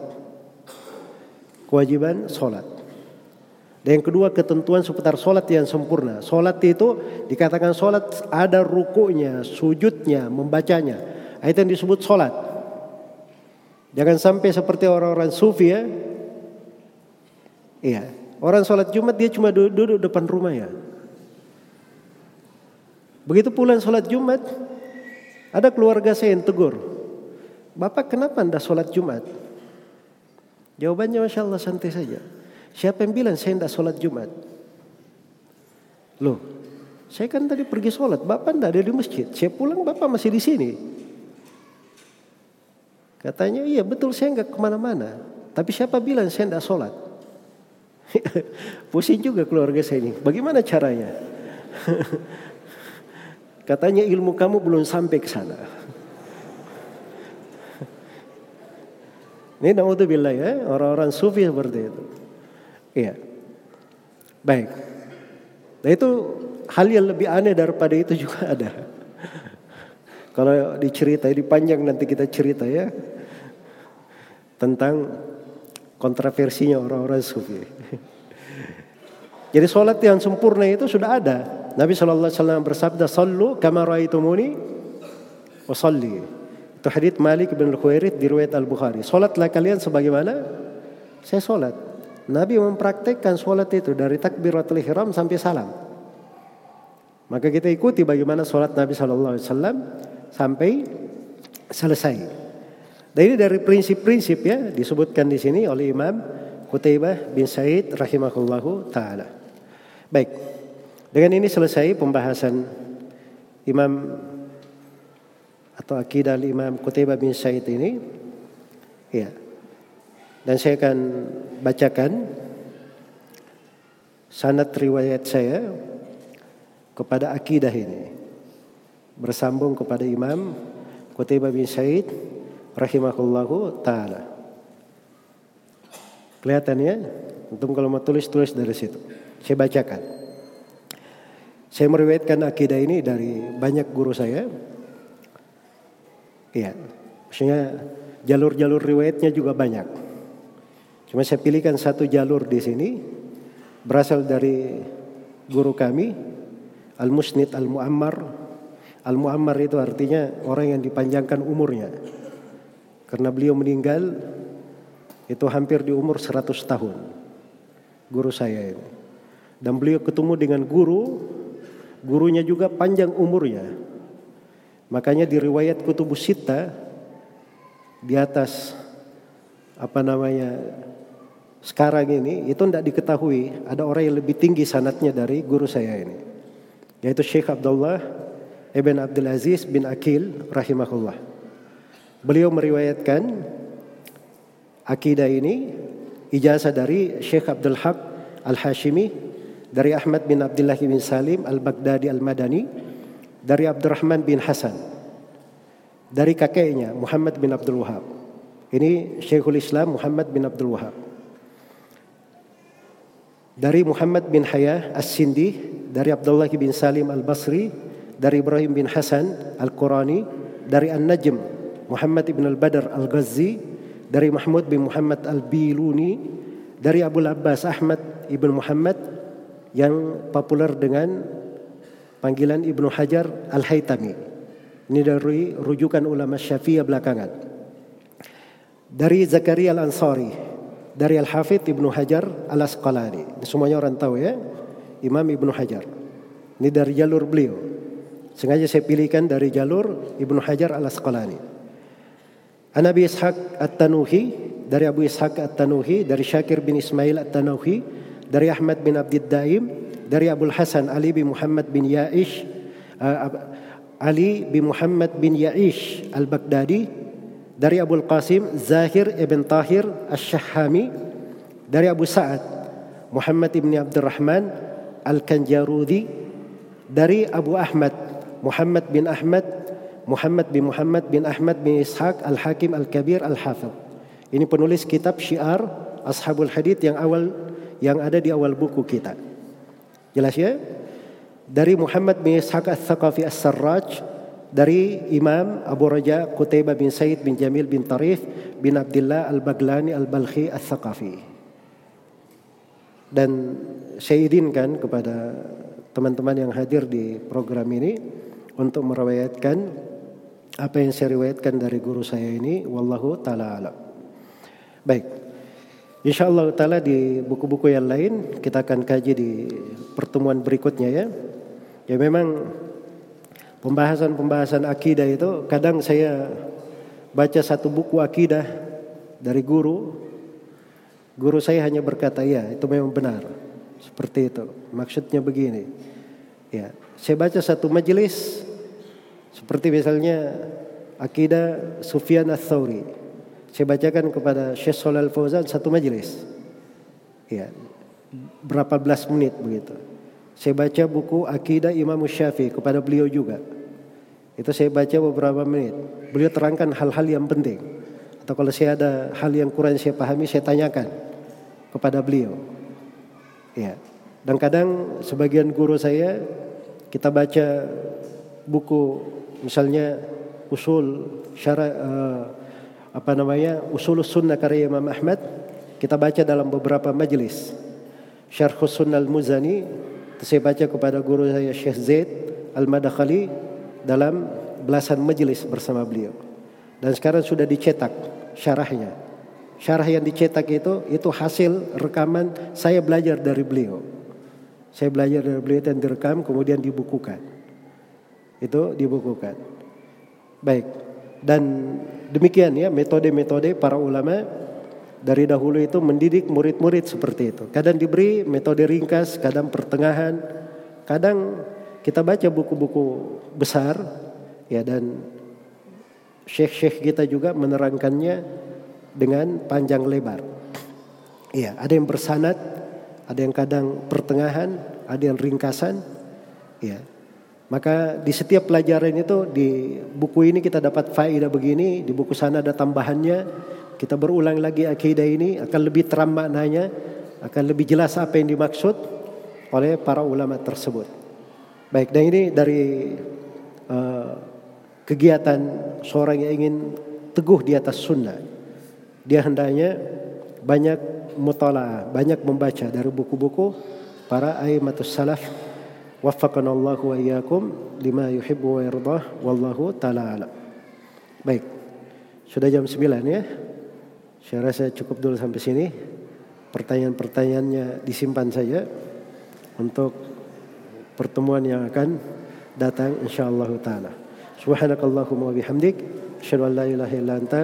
Kewajiban sholat. Yang kedua ketentuan seputar sholat yang sempurna. Sholat itu dikatakan sholat ada rukunya, sujudnya, membacanya. Itu yang disebut sholat. Jangan sampai seperti orang-orang sufi ya. Iya. Orang sholat Jumat dia cuma duduk, duduk depan rumah ya. Begitu pulang sholat Jumat, ada keluarga saya yang tegur. Bapak kenapa anda sholat Jumat? Jawabannya Masya Allah santai saja. Siapa yang bilang saya tidak sholat Jumat? Loh, saya kan tadi pergi sholat, Bapak tidak ada di masjid. Saya pulang, Bapak masih di sini. Katanya, iya betul saya nggak ke mana-mana. Tapi siapa bilang saya tidak sholat? Pusing juga keluarga saya ini. Bagaimana caranya? Katanya ilmu kamu belum sampai ke sana. Ini naudzubillah ya, orang-orang sufi seperti itu. Iya. Baik. Nah itu hal yang lebih aneh daripada itu juga ada. Kalau dicerita, ini panjang nanti kita cerita ya. Tentang kontroversinya orang-orang sufi. Jadi sholat yang sempurna itu sudah ada. Nabi SAW bersabda, Sallu kama ra'aitumuni wa salli. Itu hadits Malik bin Khuairid di riwayat Al-Bukhari. Salatlah kalian sebagaimana saya salat. Nabi mempraktekkan salat itu dari takbiratul ihram sampai salam. Maka kita ikuti bagaimana salat Nabi sallallahu alaihi wasallam sampai selesai. Dan ini dari prinsip-prinsip ya disebutkan di sini oleh Imam Qutaibah bin Said rahimahullahu taala. Baik. Dengan ini selesai pembahasan Imam atau akidah Imam Qutaibah bin Said ini ya. Dan saya akan bacakan sanad riwayat saya kepada akidah ini bersambung kepada Imam Qutaibah bin Said rahimahullahu taala. Kelihatannya untuk kalau mau tulis tulis dari situ. Saya bacakan. Saya meriwayatkan akidah ini dari banyak guru saya Iya. Maksudnya jalur-jalur riwayatnya juga banyak. Cuma saya pilihkan satu jalur di sini berasal dari guru kami Al-Musnid Al-Muammar. Al-Muammar itu artinya orang yang dipanjangkan umurnya. Karena beliau meninggal itu hampir di umur 100 tahun. Guru saya ini. Dan beliau ketemu dengan guru, gurunya juga panjang umurnya. Makanya di riwayat kutubus sita di atas apa namanya sekarang ini itu tidak diketahui ada orang yang lebih tinggi sanatnya dari guru saya ini yaitu Syekh Abdullah Ibn Abdul Aziz bin Akil rahimahullah. Beliau meriwayatkan akidah ini ijazah dari Syekh Abdul Haq Al-Hashimi dari Ahmad bin Abdullah bin Salim Al-Baghdadi Al-Madani dari Abdurrahman bin Hasan dari kakeknya Muhammad bin Abdul Wahab. Ini Syekhul Islam Muhammad bin Abdul Wahab. Dari Muhammad bin Hayah As-Sindi, dari Abdullah bin Salim Al-Basri, dari Ibrahim bin Hasan Al-Qurani, dari An-Najm Muhammad ibn al-Badr al-Ghazi dari Mahmud bin Muhammad al-Biluni dari Abu Abbas Ahmad ibn Muhammad yang populer dengan panggilan Ibnu Hajar al-Haytami. Ini dari rujukan ulama Syafi'iyah belakangan. Dari Zakaria al-Ansari, dari Al-Hafidh Ibnu Hajar al-Asqalani. Semuanya orang tahu ya, Imam Ibnu Hajar. Ini dari jalur beliau. Sengaja saya pilihkan dari jalur Ibnu Hajar al-Asqalani. An Abi Ishaq At-Tanuhi dari Abu Ishaq At-Tanuhi dari Syakir bin Ismail At-Tanuhi dari Ahmad bin Abdid Daim dari Abu Hasan Ali bin Muhammad bin Yaish uh, Ali bin Muhammad bin Yaish Al-Baghdadi dari Abu Qasim Zahir ibn Tahir Asy-Syahami dari Abu Sa'ad Muhammad bin Abdurrahman Al-Kanjarudi dari Abu Ahmad Muhammad bin Ahmad Muhammad bin Muhammad bin Ahmad bin Ishaq Al-Hakim Al-Kabir Al-Hafidh. Ini penulis kitab Syiar Ashabul Hadith yang awal yang ada di awal buku kita. Jelas ya? Dari Muhammad bin Ishaq Al-Thaqafi As-Sarraj dari Imam Abu Raja Qutaibah bin Said bin Jamil bin Tarif bin Abdullah Al-Baglani Al-Balkhi Al-Thaqafi. Dan saya izinkan kepada teman-teman yang hadir di program ini untuk merawatkan apa yang saya riwayatkan dari guru saya ini wallahu taala alam. Baik. Insyaallah taala di buku-buku yang lain kita akan kaji di pertemuan berikutnya ya. Ya memang pembahasan-pembahasan akidah itu kadang saya baca satu buku akidah dari guru guru saya hanya berkata ya itu memang benar seperti itu maksudnya begini ya saya baca satu majelis seperti misalnya akidah Sufyan ats-Tsauri. Saya bacakan kepada Syekh Shalal Fauzan satu majelis. Ya. Berapa belas menit begitu. Saya baca buku akidah Imam Syafi'i kepada beliau juga. Itu saya baca beberapa menit. Beliau terangkan hal-hal yang penting. Atau kalau saya ada hal yang kurang saya pahami, saya tanyakan kepada beliau. Ya. Dan kadang sebagian guru saya kita baca buku misalnya usul syara uh, apa namanya usul sunnah karya Imam Ahmad kita baca dalam beberapa majelis syarh sunnah al-muzani saya baca kepada guru saya Syekh Zaid al-Madakhali dalam belasan majelis bersama beliau dan sekarang sudah dicetak syarahnya syarah yang dicetak itu itu hasil rekaman saya belajar dari beliau saya belajar dari beliau dan direkam kemudian dibukukan itu dibukukan. Baik. Dan demikian ya metode-metode para ulama dari dahulu itu mendidik murid-murid seperti itu. Kadang diberi metode ringkas, kadang pertengahan, kadang kita baca buku-buku besar ya dan syekh-syekh kita juga menerangkannya dengan panjang lebar. Iya, ada yang bersanad, ada yang kadang pertengahan, ada yang ringkasan. Ya, maka di setiap pelajaran itu di buku ini kita dapat faedah begini, di buku sana ada tambahannya. Kita berulang lagi akidah ini akan lebih terang maknanya, akan lebih jelas apa yang dimaksud oleh para ulama tersebut. Baik, dan ini dari uh, kegiatan seorang yang ingin teguh di atas sunnah. Dia hendaknya banyak mutalaah, banyak membaca dari buku-buku para aimatus salaf Waffaqana Allah wa iyyakum lima yuhibbu wa yardah wallahu taala. Baik. Sudah jam 9 ya. Saya rasa cukup dulu sampai sini. Pertanyaan-pertanyaannya disimpan saja untuk pertemuan yang akan datang insyaallah taala. Subhanakallahumma wa bihamdik asyhadu an la ilaha illa anta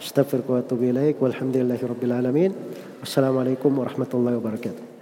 astaghfiruka wa atubu ilaik walhamdulillahi rabbil alamin. Wassalamualaikum warahmatullahi wabarakatuh.